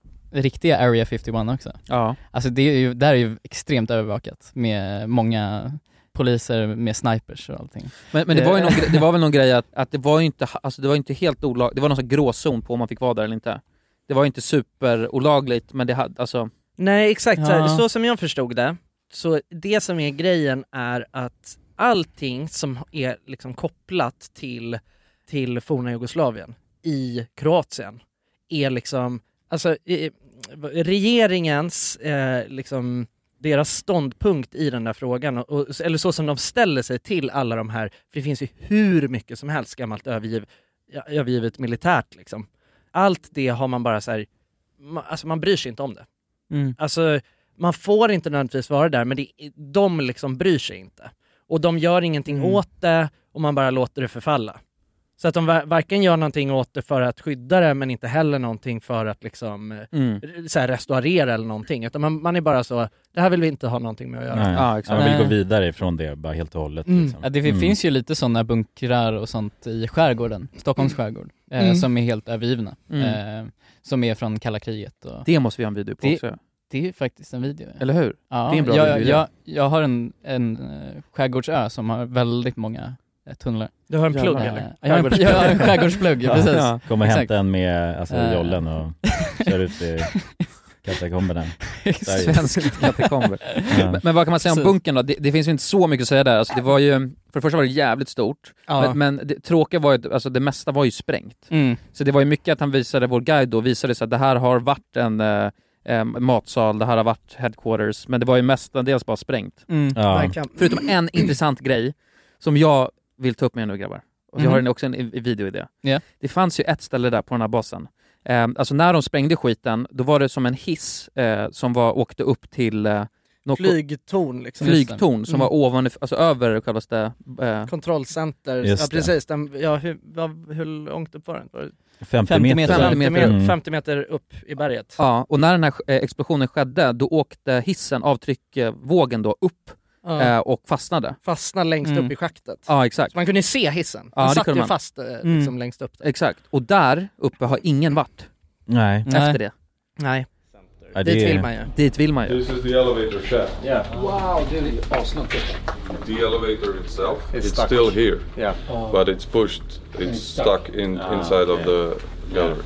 S2: riktiga Area 51 också.
S4: Ja.
S2: Alltså det är ju, där är ju extremt övervakat med många poliser med snipers och allting.
S4: Men, men det, var ju någon, gre- det var väl någon grej att, att det var ju inte, alltså det var ju inte helt olagligt, det var någon sån gråzon på om man fick vara där eller inte. Det var ju inte superolagligt men det hade, alltså,
S1: Nej exakt, så,
S2: Ja.
S1: så som jag förstod det, så det som är grejen är att allting som är liksom kopplat till, till forna Jugoslavien i Kroatien är liksom, alltså regeringens, eh, liksom deras ståndpunkt i den där frågan, och, eller så som de ställer sig till alla de här, för det finns ju hur mycket som helst gammalt övergiv, övergivet militärt liksom. Allt det har man bara så här, ma- alltså man bryr sig inte om det.
S2: Mm.
S1: Alltså, man får inte nödvändigtvis vara där, men det, de liksom bryr sig inte. Och de gör ingenting
S2: Mm.
S1: åt det och man bara låter det förfalla. Så att de var, varken gör någonting åt det för att skydda det, men inte heller någonting för att liksom eh,
S4: mm.
S1: så här, restaurera eller någonting. Utan man, man är bara så, det här vill vi inte ha någonting med att göra.
S3: Nej.
S4: Ja, exakt.
S3: man vill gå vidare ifrån det bara helt och hållet.
S1: Mm.
S3: Liksom.
S2: Ja, det
S3: Mm.
S2: finns ju lite sådana bunkrar och sånt i skärgården, Stockholms skärgård, eh,
S1: Mm.
S2: som är helt övergivna.
S4: Mm.
S2: Eh, som är från kalla kriget och
S4: det måste vi ha en video på
S2: Det-
S4: också.
S2: det är faktiskt en video.
S4: Eller hur?
S2: Ja,
S4: det är en bra
S2: jag,
S4: video.
S2: jag, jag har en, en eh, skärgårdsö som har väldigt många tunnlar.
S1: Du har en plugg.
S2: Eh,
S1: eller?
S2: jag, har en, jag har en skärgårdsplugg,
S3: Ja.
S2: precis.
S4: Ja.
S3: Kom och
S2: Exakt.
S3: hämta en med alltså,
S2: Eh.
S3: jollen och kör ut i katakomberna.
S4: Svenskt katakomber.
S3: Ja.
S4: Men, men vad kan man säga om bunkern då? Det, det finns ju inte så mycket att säga där. Alltså det var ju, för det första var det jävligt stort,
S1: Ja.
S4: men, men det tråkiga var ju att alltså det mesta var ju sprängt.
S2: Mm.
S4: Så det var ju mycket att han visade, vår guide då visade så att det här har varit en eh, eh, matsal, det här har varit headquarters, men det var ju mestadels bara sprängt.
S2: Mm.
S3: Ja.
S4: Förutom en intressant grej som jag vill ta upp med er nu grabbar. Och jag har
S2: Mhm.
S4: en, också en i- i video i det. Det fanns ju ett ställe där på den här basen. Eh, alltså när de sprängde skiten, då var det som en hiss eh, som var, åkte upp till eh, något
S1: Flygtorn liksom.
S4: flygtorn som
S1: Mm.
S4: var ovan, alltså över självaste... Eh,
S1: Kontrollcenter, ja
S3: det.
S1: precis. Den, ja, hur, vad, hur långt upp var den? Var det
S3: 50
S2: 50
S3: meter.
S1: 50 meter,
S3: Mm.
S1: 50 meter upp i berget.
S4: ja, och när den här eh, explosionen skedde, då åkte hissen, avtryckvågen då upp. Eh, och fastnade.
S1: Fastnar längst
S2: Mm.
S1: upp i schaktet.
S4: Ja, exakt.
S1: Så man kunde se hissen.
S4: Ja,
S1: Den
S4: det
S1: satt
S4: kunde
S1: ju
S4: man.
S1: fast eh,
S2: Mm.
S1: liksom längst upp där.
S4: Exakt. Och där uppe har ingen varit
S3: Nej.
S2: Nej.
S4: efter det.
S1: Nej,
S3: Ja,
S1: dit
S3: det
S1: vill
S3: är...
S1: man ju.
S4: Dit vill man ju.
S9: This is the elevator shaft.
S7: Yeah. Wow, det är assnyggt.
S9: The elevator itself,
S7: It's
S9: it's,
S7: stuck.
S9: still here,
S7: Yeah.
S9: but it's pushed, it's stuck in inside of the gallery.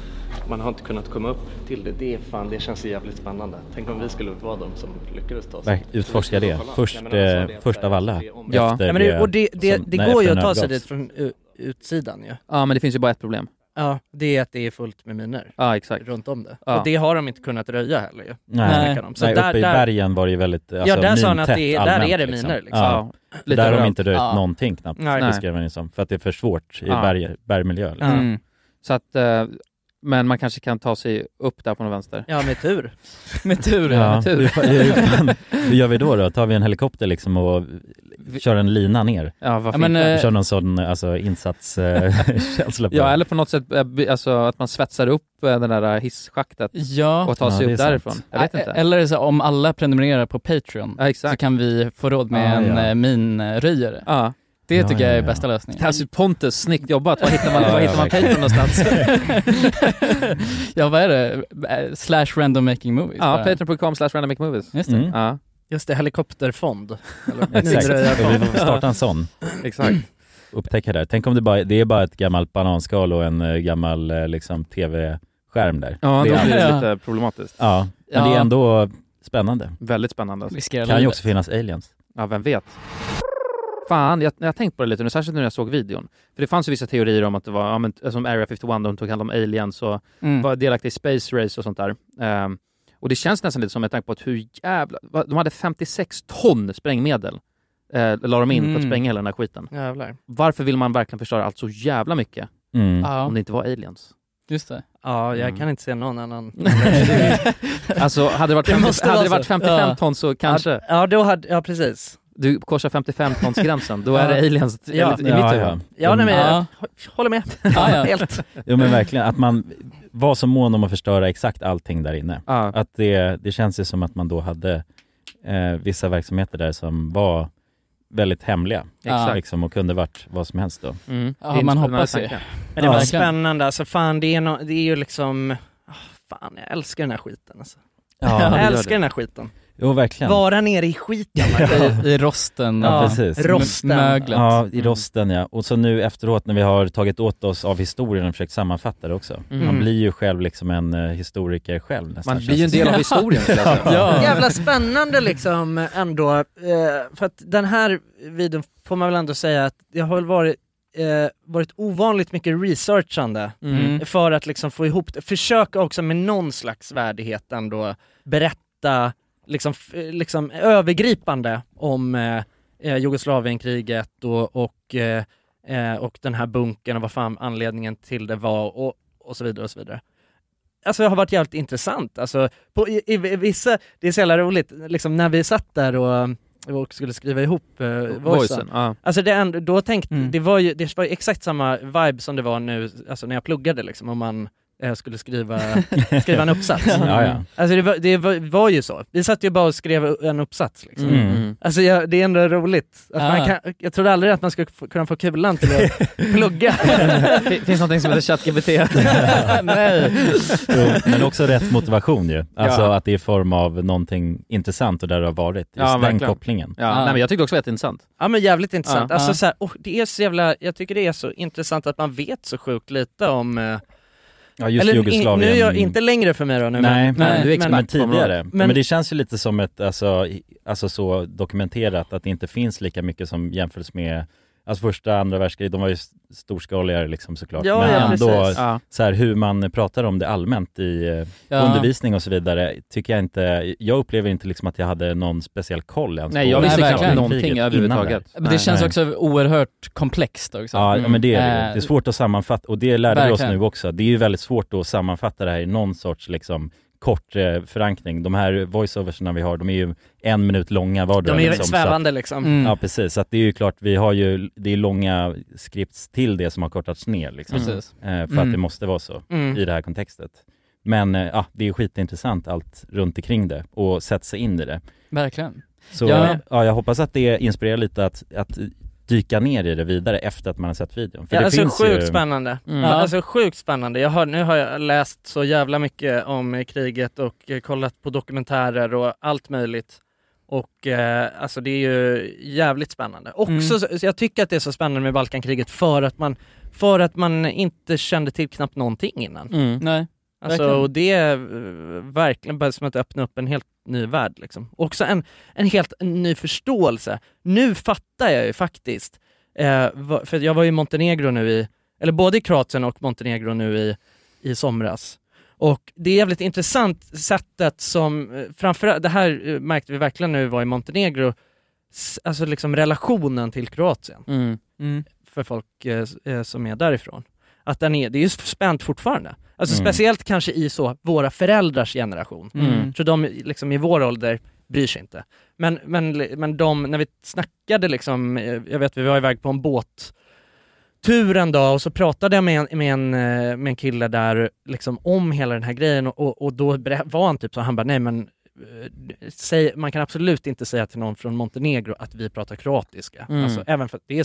S1: Man har inte kunnat komma upp till det. Det, fan, det känns jävligt spännande. Tänk om vi skulle vara de som lyckades ta
S3: Verk- Utforska det, först,
S1: Ja, men alltså,
S3: eh,
S1: det-
S3: först av alla.
S4: Ja.
S1: Ja, men det, och det, det,
S3: som-
S1: det går ju att ta sig dit från utsidan ju.
S4: Ja men det finns ju bara ett problem.
S1: Ja, det är att det är fullt med miner
S4: Ja exakt.
S1: runt om det.
S4: Ja.
S1: Och det har de inte kunnat röja heller ju.
S3: Nej,
S1: de. Så
S3: Nej
S1: där,
S3: uppe i
S1: där,
S3: bergen var det ju väldigt alltså,
S1: Ja, där sa han att det är- där är det miner, liksom.
S3: Ja.
S4: Ja,
S3: Där har de inte röjt
S1: Ja.
S3: någonting knappt,
S1: Nej.
S3: beskrev han som. För att det är för svårt i
S4: Ja.
S3: berg, bergmiljö. Liksom.
S4: Mm. Så att, eh, men man kanske kan ta sig upp där på den vänster.
S1: Ja, med tur.
S2: Med tur
S3: Ja,
S4: med tur.
S3: hur, fa- hur, fan, hur gör vi då då? Tar vi en helikopter liksom och kör en lina ner?
S4: Ja, varför
S2: Ja, men,
S4: inte?
S2: eh,
S3: Kör någon sån alltså, insatskänsla på
S4: Ja eller på något sätt eh, alltså, att man svetsar upp eh, det där hisschaktet
S2: Ja,
S4: och tar
S3: Ja,
S4: sig
S3: det är
S4: upp
S3: sant.
S4: därifrån. Jag vet inte.
S2: Eller så om alla prenumererar på Patreon
S4: Ja
S2: så kan vi få råd med
S3: Ah,
S2: en
S3: ja.
S2: eh, minröjare. Det
S3: Ja,
S2: tycker
S3: ja,
S2: jag är
S3: ja.
S2: bästa lösningen.
S4: Alltså Pontus, snyggt jobbat. Var hittar man,
S3: Ja,
S4: var
S3: ja,
S4: hittar man. Patreon någonstans?
S2: ja vad är det? Eh, Slash random making movies?
S4: ja, patreon.com slash randomic movies.
S2: Just det.
S3: Mm.
S4: Ja,
S1: Just det, helikopterfond.
S3: Exakt, vi får starta en sån.
S4: exakt.
S3: Upptäcka det. Tänk om det bara det är bara ett gammalt bananskal och en eh, gammal eh, liksom tv-skärm där.
S4: Ja,
S3: det
S4: då
S3: är
S4: blir det lite problematiskt.
S3: Ja, men det är ändå spännande.
S4: Väldigt spännande. Alltså.
S2: Riskerar
S3: Kan ju också finnas aliens.
S4: Ja, vem vet? Fan, jag, jag har tänkt på det lite nu, särskilt nu när jag såg videon. För det fanns ju vissa teorier om att det var, ja, men, som Area 51, de tog hand om aliens och
S2: Mm.
S4: var delaktiga i space race och sånt där. Ehm, och det känns nästan lite som med tanke på att hur jävla... De hade 56 ton sprängmedel. Eh, la de in för att
S2: Mm.
S4: spränga hela den här skiten.
S1: Jävlar.
S4: Varför vill man verkligen förstöra allt så jävla mycket?
S3: Mm.
S2: Ja,
S4: Om det inte var aliens.
S2: just det.
S1: Ja, jag
S4: Mm.
S1: kan inte se någon annan.
S4: Alltså hade det varit,
S1: Det
S4: 50,
S1: måste
S4: hade det varit
S1: så.
S4: 55
S2: Ja.
S4: ton så kanske.
S1: Ja, då hade, ja precis.
S4: Du korsar 55 tons gränsen, då är
S1: Ja.
S4: det aliens
S1: Ja.
S4: i mitt
S3: Ja,
S4: huvud.
S3: ja.
S1: Ja, nej, men jag
S2: Ja.
S1: håller med.
S2: Ja, ja.
S1: Helt.
S3: Jo men verkligen, att man var så mån om att förstöra exakt allting där inne.
S4: Ja.
S3: Att det, det känns ju som att man då hade eh, vissa verksamheter där som var väldigt hemliga.
S2: Ja.
S3: Liksom, och kunde varit vad som helst då.
S4: Mm.
S2: Ja,
S4: Det
S2: man hoppas
S4: tanke.
S1: Men det
S3: Ja,
S1: var spännande, alltså fan det är, no, det är ju liksom, ah, fan jag älskar den här skiten alltså.
S3: Ja,
S1: jag
S4: det
S1: älskar
S4: det.
S1: den här skiten.
S3: Jo verkligen.
S1: Vara nere i skiten.
S2: I, I rosten.
S3: Ja,
S2: och
S3: precis.
S1: Rosten.
S2: Möglet.
S3: Ja, i
S4: Mm.
S3: rosten ja. Och så nu efteråt när vi har tagit åt oss av historien och försökt sammanfatta det också.
S4: Mm.
S3: Man blir ju själv liksom en eh, historiker själv nästan.
S4: Man blir ju en del av historien jag säga.
S2: Ja.
S1: Jävla spännande liksom ändå, eh, för att den här videon får man väl ändå säga att det har väl varit, eh, varit ovanligt mycket researchande
S2: Mm.
S1: för att liksom få ihop det, försöka också med någon slags värdighet ändå berätta liksom, liksom övergripande om eh, eh, Jugoslavienkriget och, och, eh, eh, och den här bunkern och vad fan anledningen till det var och, och så vidare och så vidare. Alltså det har varit jävligt intressant, alltså på, i, i vissa, det är så jävla roligt, liksom när vi satt där och, och skulle skriva ihop eh, voicen,
S4: ja.
S1: Alltså det ändå, då tänkte,
S2: Mm.
S1: det var ju det var ju exakt samma vibe som det var nu, alltså när jag pluggade liksom, om man eh, skulle skriva, skriva en uppsats.
S3: Ja, ja.
S1: Alltså det, var, det var, var ju så, vi satt ju bara och skrev en uppsats liksom.
S3: Mm.
S4: Mm.
S1: Alltså jag, det är ändå roligt, att
S2: Ja.
S1: man kan, jag trodde aldrig att man skulle få, kunna få kulan till att plugga.
S4: Det finns någonting som heter ChatGPT.
S1: Nej.
S3: Jo, men också rätt motivation ju. Alltså
S4: Ja.
S3: att det är i form av någonting intressant och där det har varit. Just
S4: Ja,
S3: den
S4: verkligen.
S3: kopplingen.
S4: Ja,
S2: Ja.
S4: Nej, men jag tyckte också det var jätteintressant.
S1: Ja men jävligt intressant,
S2: Ja.
S1: alltså så här, oh, det är så jävla, jag tycker det är så intressant att man vet så sjukt lite om eh,
S3: Ja, just
S1: Eller in,
S3: Jugoslavien.
S1: nu är jag inte längre för mig då nu
S3: Nej,
S1: men,
S2: nej,
S4: du är expert
S3: men tidigare. Men,
S1: Men-
S3: det känns ju lite som ett, alltså, alltså så dokumenterat att det inte finns lika mycket som jämförs med Alltså första, andra världskriget, de var ju storskaligare liksom såklart.
S1: Ja,
S3: men
S1: ja,
S3: ändå.
S4: Ja.
S3: så här, hur man pratar om det allmänt i eh,
S2: Ja.
S3: undervisning och så vidare tycker jag inte, jag upplever inte liksom att jag hade någon speciell koll ens
S4: Nej,
S3: på
S4: jag visste
S2: Nej,
S4: knappt
S2: verkligen.
S4: någonting överhuvudtaget.
S3: det.
S2: Men det känns
S3: Nej.
S2: också oerhört komplext också.
S3: Ja, ja men det är det.
S2: Eh,
S3: Det är svårt att sammanfatta och det lärde vi oss
S2: Verkligen.
S3: nu också. Det är ju väldigt svårt att sammanfatta det här i någon sorts liksom kort eh, förankring. De här voiceoverserna vi har, de är ju en minut långa vardera.
S1: de är
S3: liksom, så att-
S1: svävande liksom.
S2: Mm.
S3: Ja precis, så att det är ju klart, vi har ju, det är långa skripts till det som har kortats ner liksom.
S2: Precis.
S3: Eh, för
S2: Mm.
S3: att det måste vara så
S1: Mm.
S3: i det här kontextet. Men eh, ja, det är skitintressant allt runt omkring det och sätta sig in i det.
S2: Verkligen.
S3: Så
S2: Ja.
S3: ja. jag hoppas att det inspirerar lite att, att dyka ner i det vidare efter att man har sett videon. För
S1: Ja,
S3: det
S1: alltså
S3: finns
S1: sjukt
S3: ju...
S1: spännande.
S4: Mm.
S1: Ja, alltså sjukt spännande. Jag har, nu har jag läst så jävla mycket om kriget och eh, kollat på dokumentärer och allt möjligt. Och eh, alltså det är ju jävligt spännande. Också,
S2: Mm.
S1: jag tycker att det är så spännande med Balkankriget för att man, för att man inte kände till knappt någonting innan.
S4: Mm.
S2: Nej.
S1: Alltså,
S4: Verkligen.
S1: och det är eh, verkligen bara som att öppna upp en helt ny värld liksom. Också en, en helt ny förståelse. Nu fattar jag ju faktiskt, eh, för jag var i Montenegro nu i, eller både i Kroatien och Montenegro nu i, i somras. Och det är jävligt intressant sättet som, eh, framförallt, det här eh, märkte vi verkligen när vi var i Montenegro, alltså liksom relationen till Kroatien
S4: Mm.
S1: för folk eh, eh, som är därifrån. Att den är, det är ju spänt fortfarande. Alltså
S3: Mm.
S1: speciellt kanske i så, våra föräldrars generation.
S4: Mm.
S1: Så de liksom i vår ålder bryr sig inte. Men, men, men de, när vi snackade liksom, eh, jag vet vi var iväg på en båt tur en dag och så pratade jag med en, med en, eh, med en kille där liksom om hela den här grejen och, och, och då var han typ så, han bara nej men eh, säg, man kan absolut inte säga till någon från Montenegro att vi pratar kroatiska.
S10: Mm.
S1: Alltså, även för att det är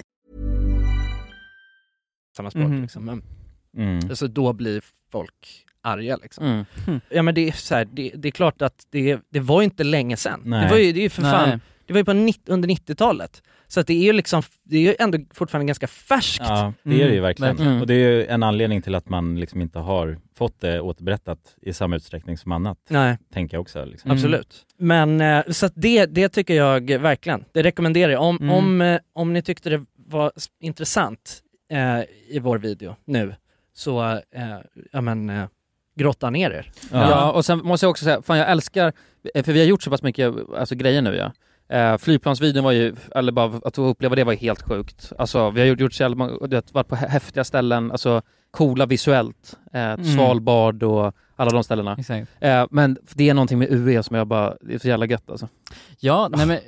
S1: Samma språk
S4: Mhm.
S1: liksom. Men,
S3: Mm.
S1: alltså då blir folk arga liksom.
S4: Mm.
S1: Ja men det är så här, det, det är klart att det, det var inte länge sedan.
S3: Nej.
S1: Det var ju, det är ju för
S2: Nej.
S1: fan, det var ju på 90, under 90-talet. Så att det är ju liksom, det är ju ändå fortfarande ganska färskt.
S3: Ja, det är det ju
S2: Mm,
S3: verkligen.
S4: verkligen.
S3: Och det är ju en anledning till att man liksom inte har fått det återberättat i samma utsträckning som annat,
S1: Nej,
S3: tänker jag också. Liksom.
S2: Mm.
S1: absolut. Men eh, så att det, det tycker jag verkligen, det rekommenderar jag. Om,
S2: Mm.
S1: om, eh, om ni tyckte det var intressant eh, i vår video nu, så eh, ja men eh, grotta ner er.
S4: Ja. och sen måste jag också säga, fan jag älskar, eh, för vi har gjort så pass mycket alltså, grejer nu ja. Eh, flygplansvideon var ju, eller bara att uppleva det var ju helt sjukt. Alltså vi har gjort, gjort så jävla många- du vet, varit på hä- häftiga ställen, alltså coola visuellt. Eh, Svalbard och alla de ställena.
S2: Exakt.
S4: Eh, men det är någonting med UE som jag bara, det är så jävla gött alltså.
S2: Ja, nej men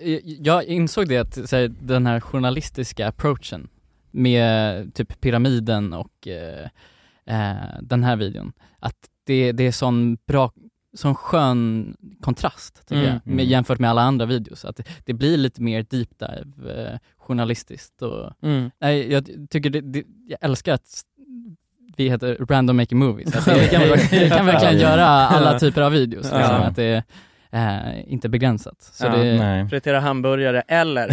S2: jag insåg det att här, den här journalistiska approachen med typ pyramiden och eh, eh, den här videon, att det, det är sån bra, sån skön kontrast tycker
S4: Mm.
S2: jag, med,
S3: Mm.
S2: jämfört med alla andra videos. Att det, det blir lite mer deep dive eh, journalistiskt och
S4: Mm.
S2: nej, jag tycker det, det, jag älskar att vi heter Random Making Movies, att
S4: kan vi verkligen-
S2: kan verkligen göra alla typer av videos, liksom,
S3: Ja.
S2: att det eh, inte begränsat. Så
S4: Ja,
S2: det,
S3: Nej.
S1: Fritera hamburgare eller,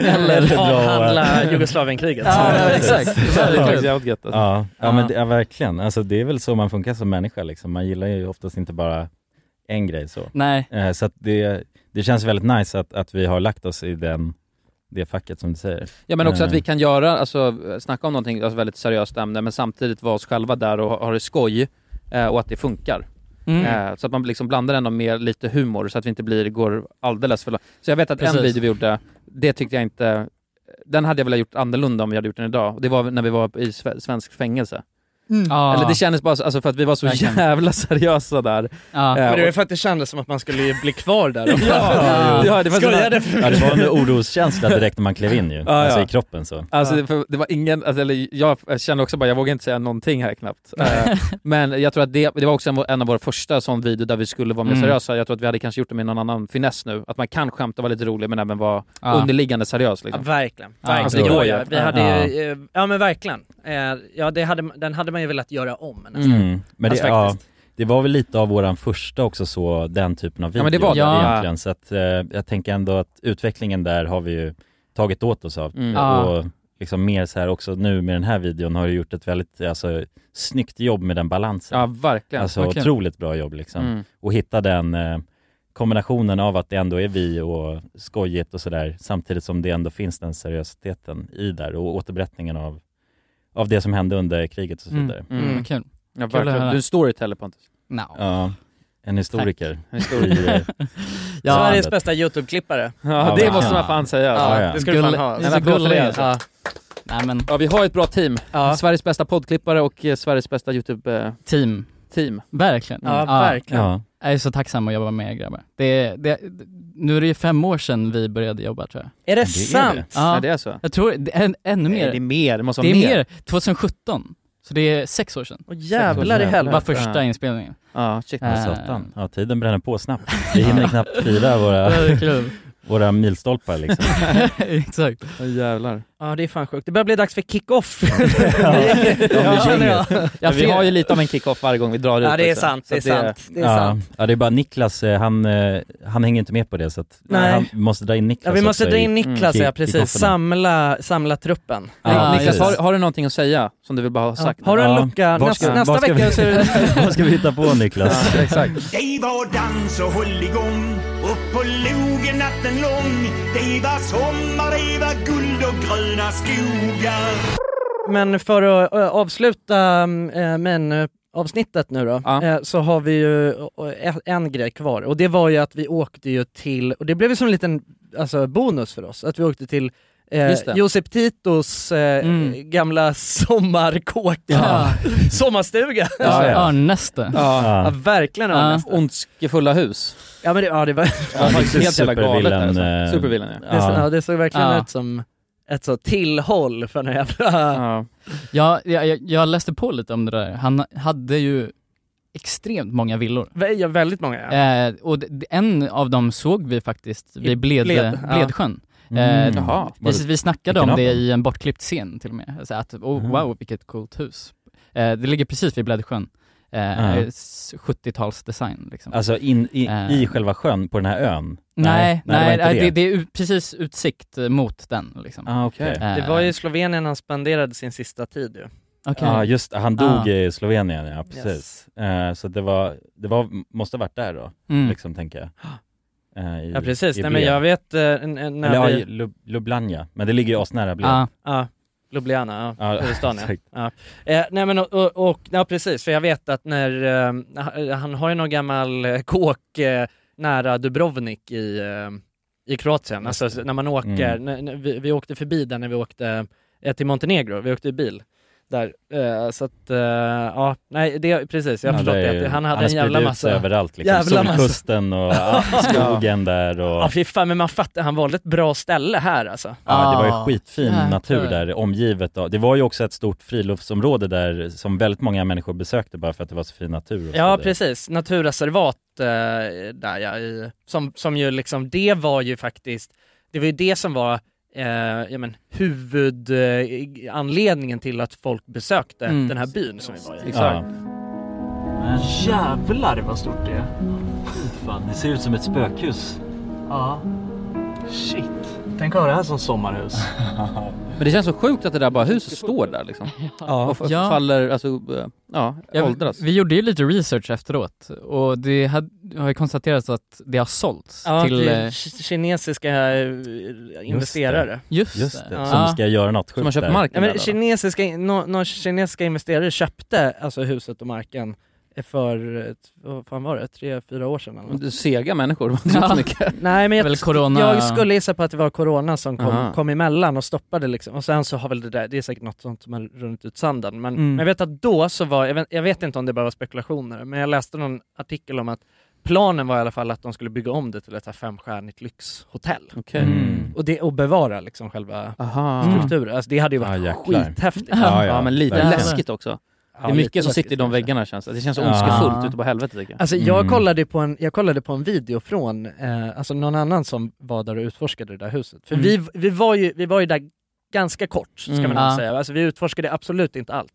S2: Eller
S1: avhandla Jugoslavienkriget.
S2: Ja, ja, exakt.
S4: Det är faktiskt jävligt gött alltså.
S3: Ja, ja,
S2: Ja.
S3: men det, ja, verkligen. Alltså, det är väl så man funkar som människa. Liksom. Man gillar ju oftast inte bara en grej så.
S2: Nej,
S3: Eh, så att det, det känns väldigt nice att, att vi har lagt oss i den, det facket som du säger.
S4: Ja men också att
S3: Eh,
S4: vi kan göra, alltså snacka om någonting, alltså väldigt seriöst ämne men samtidigt vara oss själva där och ha ha det skoj eh, och att det funkar.
S2: Mm.
S4: Eh, så att man liksom blandar ändå med lite humor så att vi inte blir, går alldeles för långt. Så jag vet att en
S2: Precis.
S4: video vi gjorde, det tyckte jag inte, den hade jag velat gjort annorlunda om vi hade gjort den idag. Det var när vi var i sve- svensk fängelse.
S2: Ja.
S4: Eller det kändes bara så, alltså för att vi var så
S2: Verkligen.
S4: jävla seriösa där.
S2: ja.
S4: Eh,
S1: Men det var för att det kändes som att man skulle bli kvar där.
S4: ja, ja, det var
S1: Skojade för
S3: Ja, det var en oroskänsla direkt när man klev in ju.
S4: Ja,
S3: Alltså
S4: ja.
S3: i kroppen så.
S4: Alltså det, för det var ingen, alltså, eller jag, kände också bara, jag vågar inte säga någonting här knappt. Eh, men jag tror att det, det var också en, en av våra första sån video där vi skulle vara mer
S2: Mm.
S4: seriösa. Jag tror att vi hade kanske gjort det med någon annan finess nu. Att man kan skämta och vara lite rolig men även vara
S2: Ja.
S4: underliggande seriös
S1: Ja,
S4: liksom.
S1: verkligen.
S2: Ja,
S1: verkligen.
S4: alltså, det går ju.
S1: Vi hade ju, eh, ja men verkligen. Ja, det hade, den hade man ju velat göra om nästan.
S3: Mm. Men det,
S1: Alltså,
S3: ja,
S1: faktiskt.
S3: det var väl lite av våran första också så, den typen av video
S4: Ja, men det var det. Ja.
S3: egentligen. Så att eh, jag tänker ändå att utvecklingen där har vi ju tagit åt oss av.
S4: Mm.
S2: Ja.
S3: Och liksom mer så här också nu med den här videon har du gjort ett väldigt, alltså snyggt jobb med den balansen.
S4: Ja, verkligen.
S3: Alltså
S2: Verkligen.
S3: otroligt bra jobb liksom.
S4: Mm.
S3: Och hitta den eh, kombinationen av att det ändå är vi och skojigt och sådär samtidigt som det ändå finns den seriositeten i där och återberättningen av, av det som hände under kriget och så
S2: Mm.
S3: vidare.
S4: Mm.
S2: Mm, kul.
S4: Ja,
S2: Kul att
S4: verkligen.
S2: höra.
S4: Du är en storyteller Pontus.
S2: No.
S3: Ja, en historiker.
S4: En.
S3: I, eh,
S2: Ja,
S1: Sveriges bästa YouTube-klippare.
S4: Ja,
S3: Ja,
S4: det
S3: verkligen.
S4: måste man fan säga.
S1: Ja,
S3: ja.
S1: det ska du fan
S2: Gull-
S1: ha.
S2: det är
S4: En
S2: så
S4: applåd för det,
S2: gullig.
S4: alltså.
S1: Ja.
S2: Nej men,
S4: Ja, vi har ett bra team.
S1: Ja.
S4: Sveriges bästa poddklippare och eh, Sveriges bästa YouTube-team.
S2: team. Verkligen.
S1: Ja, verkligen.
S3: ja.
S2: Jag är så tacksam att jobba med er grabbar. Det, det, nu är det ju fem år sedan vi började jobba tror jag.
S1: Är det,
S3: är
S1: sant?
S3: det.
S2: Ja,
S4: Ja, det är så.
S2: jag tror, det är ännu mer.
S4: Nej, det är mer. Det måste
S2: Det
S4: vara
S2: är
S4: mer.
S2: mer, 2017. Så det är sex år sedan.
S1: Åh jävlar i
S2: Det var
S1: helvete.
S2: första
S4: Ja.
S2: inspelningen.
S4: Ja, shit.
S2: Äh.
S3: Ja, tiden bränner på snabbt. Vi hinner knappt fira våra. Våra milstolpar liksom.
S2: Exakt.
S4: Åh jävlar.
S1: Ja det är fan sjukt. Det börjar bli dags för kick-off.
S3: Ja,
S1: jag.
S4: Ja, vi har ju lite av en kick-off varje gång vi drar ut.
S1: Ja det är
S4: liksom.
S1: sant,
S4: Så
S1: det är
S4: att
S1: sant. Det är
S3: ja,
S1: sant.
S3: ja, det är bara Niklas, eh, han, eh, han hänger inte med på det så att
S1: Nej.
S3: han måste dra in Niklas
S1: Ja vi måste dra in Niklas
S3: Mm.
S1: ja, precis. Samla, samla truppen.
S3: Ja,
S2: Ja,
S4: Niklas, har, har du någonting att säga som du vill bara ha
S1: Ja.
S4: sagt?
S1: Har du en
S3: Ja.
S1: lucka? Nästa,
S3: ska-
S1: nästa vecka
S3: vi-
S1: så är det...
S3: Vad ska vi hitta på Niklas?
S4: Ja, exakt.
S11: Det var dans och håll igång upp på logen natten lång. Det var sommar, det var guld och gröna skogar.
S1: Men för att ö, avsluta äh, men avsnittet nu då,
S4: Ja.
S1: eh, så har vi ju en, grej kvar och det var ju att vi åkte ju till, och det blev ju som en liten alltså, bonus för oss, att vi åkte till eh. Josep Titos eh,
S2: Mm.
S1: gamla sommarkåka,
S2: Ja.
S1: sommarstuga.
S3: Ja, ja.
S2: Örnnäste.
S4: Ja.
S1: Ja,
S3: Ja.
S1: verkligen
S2: Ja.
S1: Örnäs.
S4: Ondskefulla hus.
S1: Ja men det, ja, det var,
S4: Ja, faktiskt helt jävla galet alltså.
S3: supervillen, eh,
S4: Supervillen ja.
S1: det,
S3: Ja.
S1: ja, det såg verkligen
S2: Ja.
S1: ut som ett så tillhåll för den jävla...
S4: ja.
S2: Ja, jag, jag, jag läste på lite om det där. Han hade ju extremt många villor.
S1: Ja, väldigt många ja.
S2: Eh, och en av dem såg vi faktiskt vid Bled,
S1: Bled, ja.
S2: Bledsjön.
S3: Mm.
S2: Eh,
S4: Jaha.
S2: Vi, vi snackade om det i en bortklippt scen till och med. Så att, oh,
S3: Mhm.
S2: wow vilket coolt hus. Eh, det ligger precis vid Bledsjön. Eh,
S3: Ja.
S2: s- 70-talsdesign liksom.
S3: Alltså in, i,
S2: Eh.
S3: i själva sjön på den här ön?
S2: nej,
S3: det
S2: nej, nej, det, det är ut, precis utsikt eh, mot den liksom.
S3: Ah, okej.
S2: Eh,
S1: Det var ju i Slovenien han spenderade sin sista tid ju.
S2: okej.
S3: Ja just det, han dog
S2: Ah.
S3: i Slovenien ja, precis.
S1: Yes.
S3: Eh, så det var, det var, måste ha varit där då,
S2: Mm.
S3: liksom tänker jag. Eh, i,
S1: Ja precis, nej men jag vet eh, när
S3: Eller ja,
S1: vi...
S3: i Lub- Lublanja, men det ligger ju asnära Bled.
S2: Ja.
S1: Ja, Ljubljana, ja, huvudstaden ja. ja. Eh, nej men och, och, och, ja precis, för jag vet att när, eh, han- har ju någon gammal eh, kåk eh, nära Dubrovnik i, eh, i Kroatien, alltså när man åker,
S3: Mm.
S1: när, när vi, vi åkte förbi där när vi åkte eh, till Montenegro, vi åkte i bil där, eh, så att, eh, ja, nej det, precis, jag har
S3: Ja,
S1: förstått
S3: det ju-
S1: han hade
S3: har
S1: en jävla massa
S3: överallt liksom.
S1: jävla massa-
S3: Solkusten och ja, skogen där och...
S1: Ja fy fan, men man fattar, han valde ett bra ställe här alltså.
S3: Ja, det var ju
S2: Ah,
S3: skitfin
S2: jäklar.
S3: natur där, omgivet av, det var ju också ett stort friluftsområde där som väldigt många människor besökte bara för att det var så fin natur och så
S1: Ja
S3: där.
S1: precis, naturreservat eh, där ja, i, som, som ju liksom, det var ju faktiskt, det var ju det som var eh, ja, men, huvudanledningen till att folk besökte
S2: Mm.
S1: den här byn som vi var i.
S3: Ja.
S1: Jävlar vad stort det är.
S3: Fan, det ser ut som ett spökhus.
S1: Ja. Shit. Tänk att ha det här som sommarhus.
S4: Men det känns så sjukt att det där bara huset står där liksom.
S1: Ja.
S4: Och
S2: Ja.
S4: faller, alltså, eh, ja,
S2: Ja,
S4: åldras.
S2: vi gjorde ju lite research efteråt och det hade, har ju konstaterats att det har sålts
S1: Ja,
S2: till...
S1: till
S2: eh,
S1: ki- kinesiska eh, investerare.
S2: Just,
S3: Just det,
S2: Ja.
S3: som ska göra något
S4: Som
S3: sjukt
S4: har köpt marken
S1: Ja, men kinesiska, nå- några kinesiska investerare köpte alltså huset och marken för, ett- vad fan var det, tre, fyra år sedan eller något.
S4: Sega människor, det var inte
S2: Ja.
S4: så mycket.
S1: Nej men jag,
S2: Väl corona-
S1: jag skulle gissa på att det var corona som kom,
S4: Aha.
S1: kom emellan och stoppade liksom. Och sen så har väl det där, det är säkert något sånt som har runnit ut sanden. Men,
S2: Mm.
S1: men jag vet att då så var, jag vet, jag vet inte om det bara var spekulationer, men jag läste någon artikel om att planen var i alla fall att de skulle bygga om det till ett så här femstjärnigt lyxhotell.
S4: Okej.
S3: Mm.
S1: Och, det, och bevara liksom själva
S4: Aha.
S1: strukturen. Alltså det hade ju
S3: Ja,
S1: varit
S3: jäklar.
S1: skithäftigt.
S4: Ja,
S3: ja,
S4: men lite
S3: verkligen.
S4: läskigt också.
S1: Ja,
S4: det är mycket som sitter i de väggarna känns det. Det känns så
S3: Ja.
S4: ondskefullt ute på helvete tycker jag.
S1: Alltså jag,
S3: Mm.
S1: kollade på en, jag kollade på en video från, eh, alltså någon annan som var där och utforskade det där huset. För
S2: Mm.
S1: vi, vi, var ju, vi var ju där ganska kort, ska
S2: Mm.
S1: man
S2: Ja.
S1: säga. Alltså vi utforskade absolut inte allt.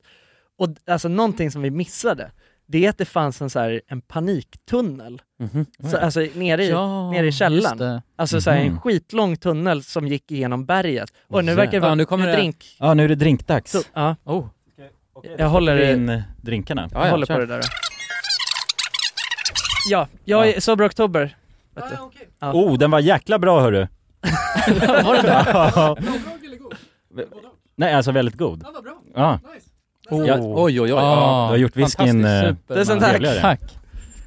S1: Och alltså någonting som vi missade, det är att det fanns en, så här, en paniktunnel.
S4: Mhm.
S1: Så, alltså nere i,
S2: Ja,
S1: nere i källaren. Alltså så här, en
S3: Mhm.
S1: skitlång tunnel som gick igenom berget. Och nu verkar det vara
S4: Ja, nu kommer
S1: en
S4: det-
S1: drink.
S3: Ja, nu är det drinkdags.
S1: Så, ja,
S4: Oh.
S1: jag håller,
S3: in drinkarna.
S4: Ja,
S1: jag
S4: ja,
S1: håller
S4: kör.
S1: på det där. Ja, jag är Sober Oktober. Du. Ja.
S3: Oh, den var jäkla bra hörru!
S2: Var det?
S3: Ja. Nej, alltså väldigt god. Ja, vad bra. Ja.
S4: Oh. Ja, oj oj oj.
S3: Du
S2: Ah,
S3: har gjort whiskyn eh.
S1: Tusen tack.
S2: Tack.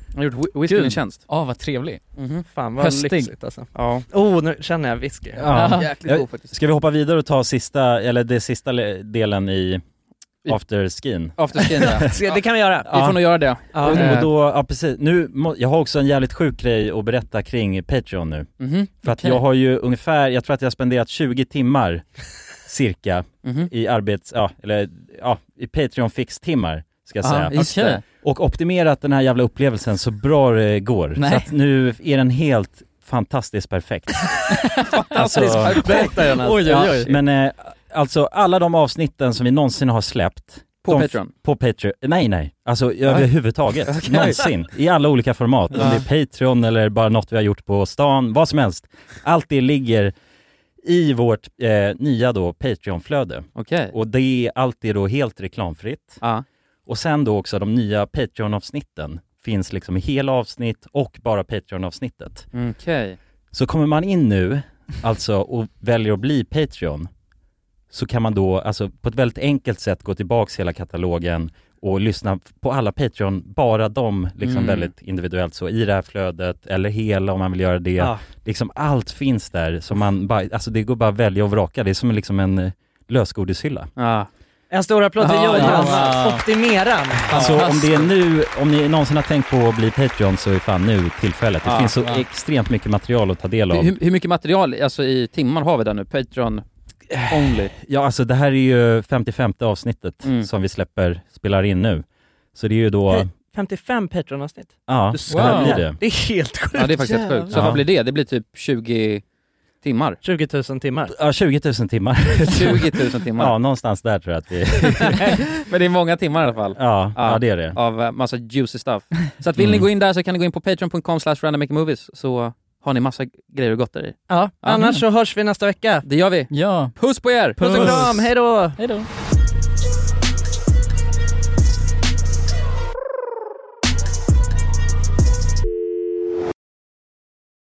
S4: Han har gjort whi- whiskyn en tjänst.
S2: Ja, vad trevlig.
S4: Mhm.
S1: Fan vad
S2: Höstig.
S1: lyxigt alltså.
S4: Ja.
S1: Oh, nu känner jag whisky.
S3: Ja.
S4: Jäkligt
S3: Ja.
S4: god faktiskt.
S3: Ska vi hoppa vidare och ta sista, eller det sista le- delen i afterskin?
S4: Afterskin ja.
S1: Det kan vi göra.
S4: Vi får nog göra det.
S1: Ja.
S3: Och,
S4: Eh.
S3: då, ja precis, nu, jag har också en jävligt sjuk grej att berätta kring Patreon nu.
S4: Mhm.
S3: För att
S2: Okej.
S3: jag har ju ungefär, jag tror att jag har spenderat 20 timmar cirka
S4: Mhm.
S3: i arbets, ja, eller ja, i Patreon fix-timmar ska jag
S4: Ja,
S3: säga.
S2: Okej.
S4: det.
S3: Och optimerat den här jävla upplevelsen så bra det går.
S2: Nej.
S3: Så att nu är den helt fantastiskt perfekt. alltså,
S1: Berätta Jonas.
S2: Oj, oj,
S3: ja,
S2: oj.
S3: men eh, alltså alla de avsnitten som vi någonsin har släppt
S4: På
S3: de,
S4: Patreon?
S3: På Patreon, nej nej, alltså överhuvudtaget,
S4: Okej.
S3: någonsin, i alla olika format, om det är Patreon eller bara något vi har gjort på stan, vad som helst. Allt det ligger i vårt eh, nya då Patreon-flöde.
S4: Okej.
S3: Och det är alltid då helt reklamfritt.
S4: Ja.
S3: Och sen då också de nya Patreon-avsnitten finns liksom i hela avsnitt och bara Patreon-avsnittet.
S4: Okej.
S3: Så kommer man in nu, alltså, och väljer att bli Patreon, så kan man då, alltså på ett väldigt enkelt sätt gå tillbaks hela katalogen och lyssna på alla Patreon, bara de liksom
S4: Mm.
S3: väldigt individuellt så i det här flödet, eller hela om man vill göra det.
S1: Ja.
S3: Liksom allt finns där, så man bara, alltså det går bara att välja och vraka, det är som liksom en eh, lösgodishylla.
S4: Ja.
S1: En stor applåd till
S4: Ja,
S1: Jonas.
S2: ja.
S1: Optimera.
S3: Så om det är nu, om ni någonsin har tänkt på att bli Patreon så är fan nu tillfället. Det
S4: Ja,
S3: finns så
S2: ja.
S3: extremt mycket material att ta del av.
S4: Hur, hur mycket material, alltså i timmar har vi där nu? Patreon only?
S3: Ja alltså det här är ju 55 avsnittet
S4: Mm.
S3: som vi släpper, spelar in nu. Så det är ju då,
S1: Hej. 55 Patreon-avsnitt.
S3: ja,
S1: Du
S3: det
S2: Wow.
S3: blir det.
S1: Det är helt sjukt.
S4: Ja det är faktiskt helt sjukt. Så
S3: Ja.
S4: vad blir det? Det blir typ 20 timmar?
S1: 20 000 timmar.
S3: Ja, 20 000 timmar.
S4: 20 000 timmar?
S3: Ja, någonstans där tror jag att vi...
S4: Men det är många timmar i alla fall.
S3: Ja, ja.
S4: Ja.
S3: det är det.
S4: Av eh, massa juicy stuff. Så att vill ni
S3: Mm.
S4: gå in där så kan ni gå in på patreon.com slash randommakemovies så har ni massa grejer och gott där i.
S1: Ja, annars så hörs vi nästa vecka.
S4: Det gör vi.
S2: Ja.
S4: Puss på er!
S1: Puss och kram, hej då!
S2: Hej då.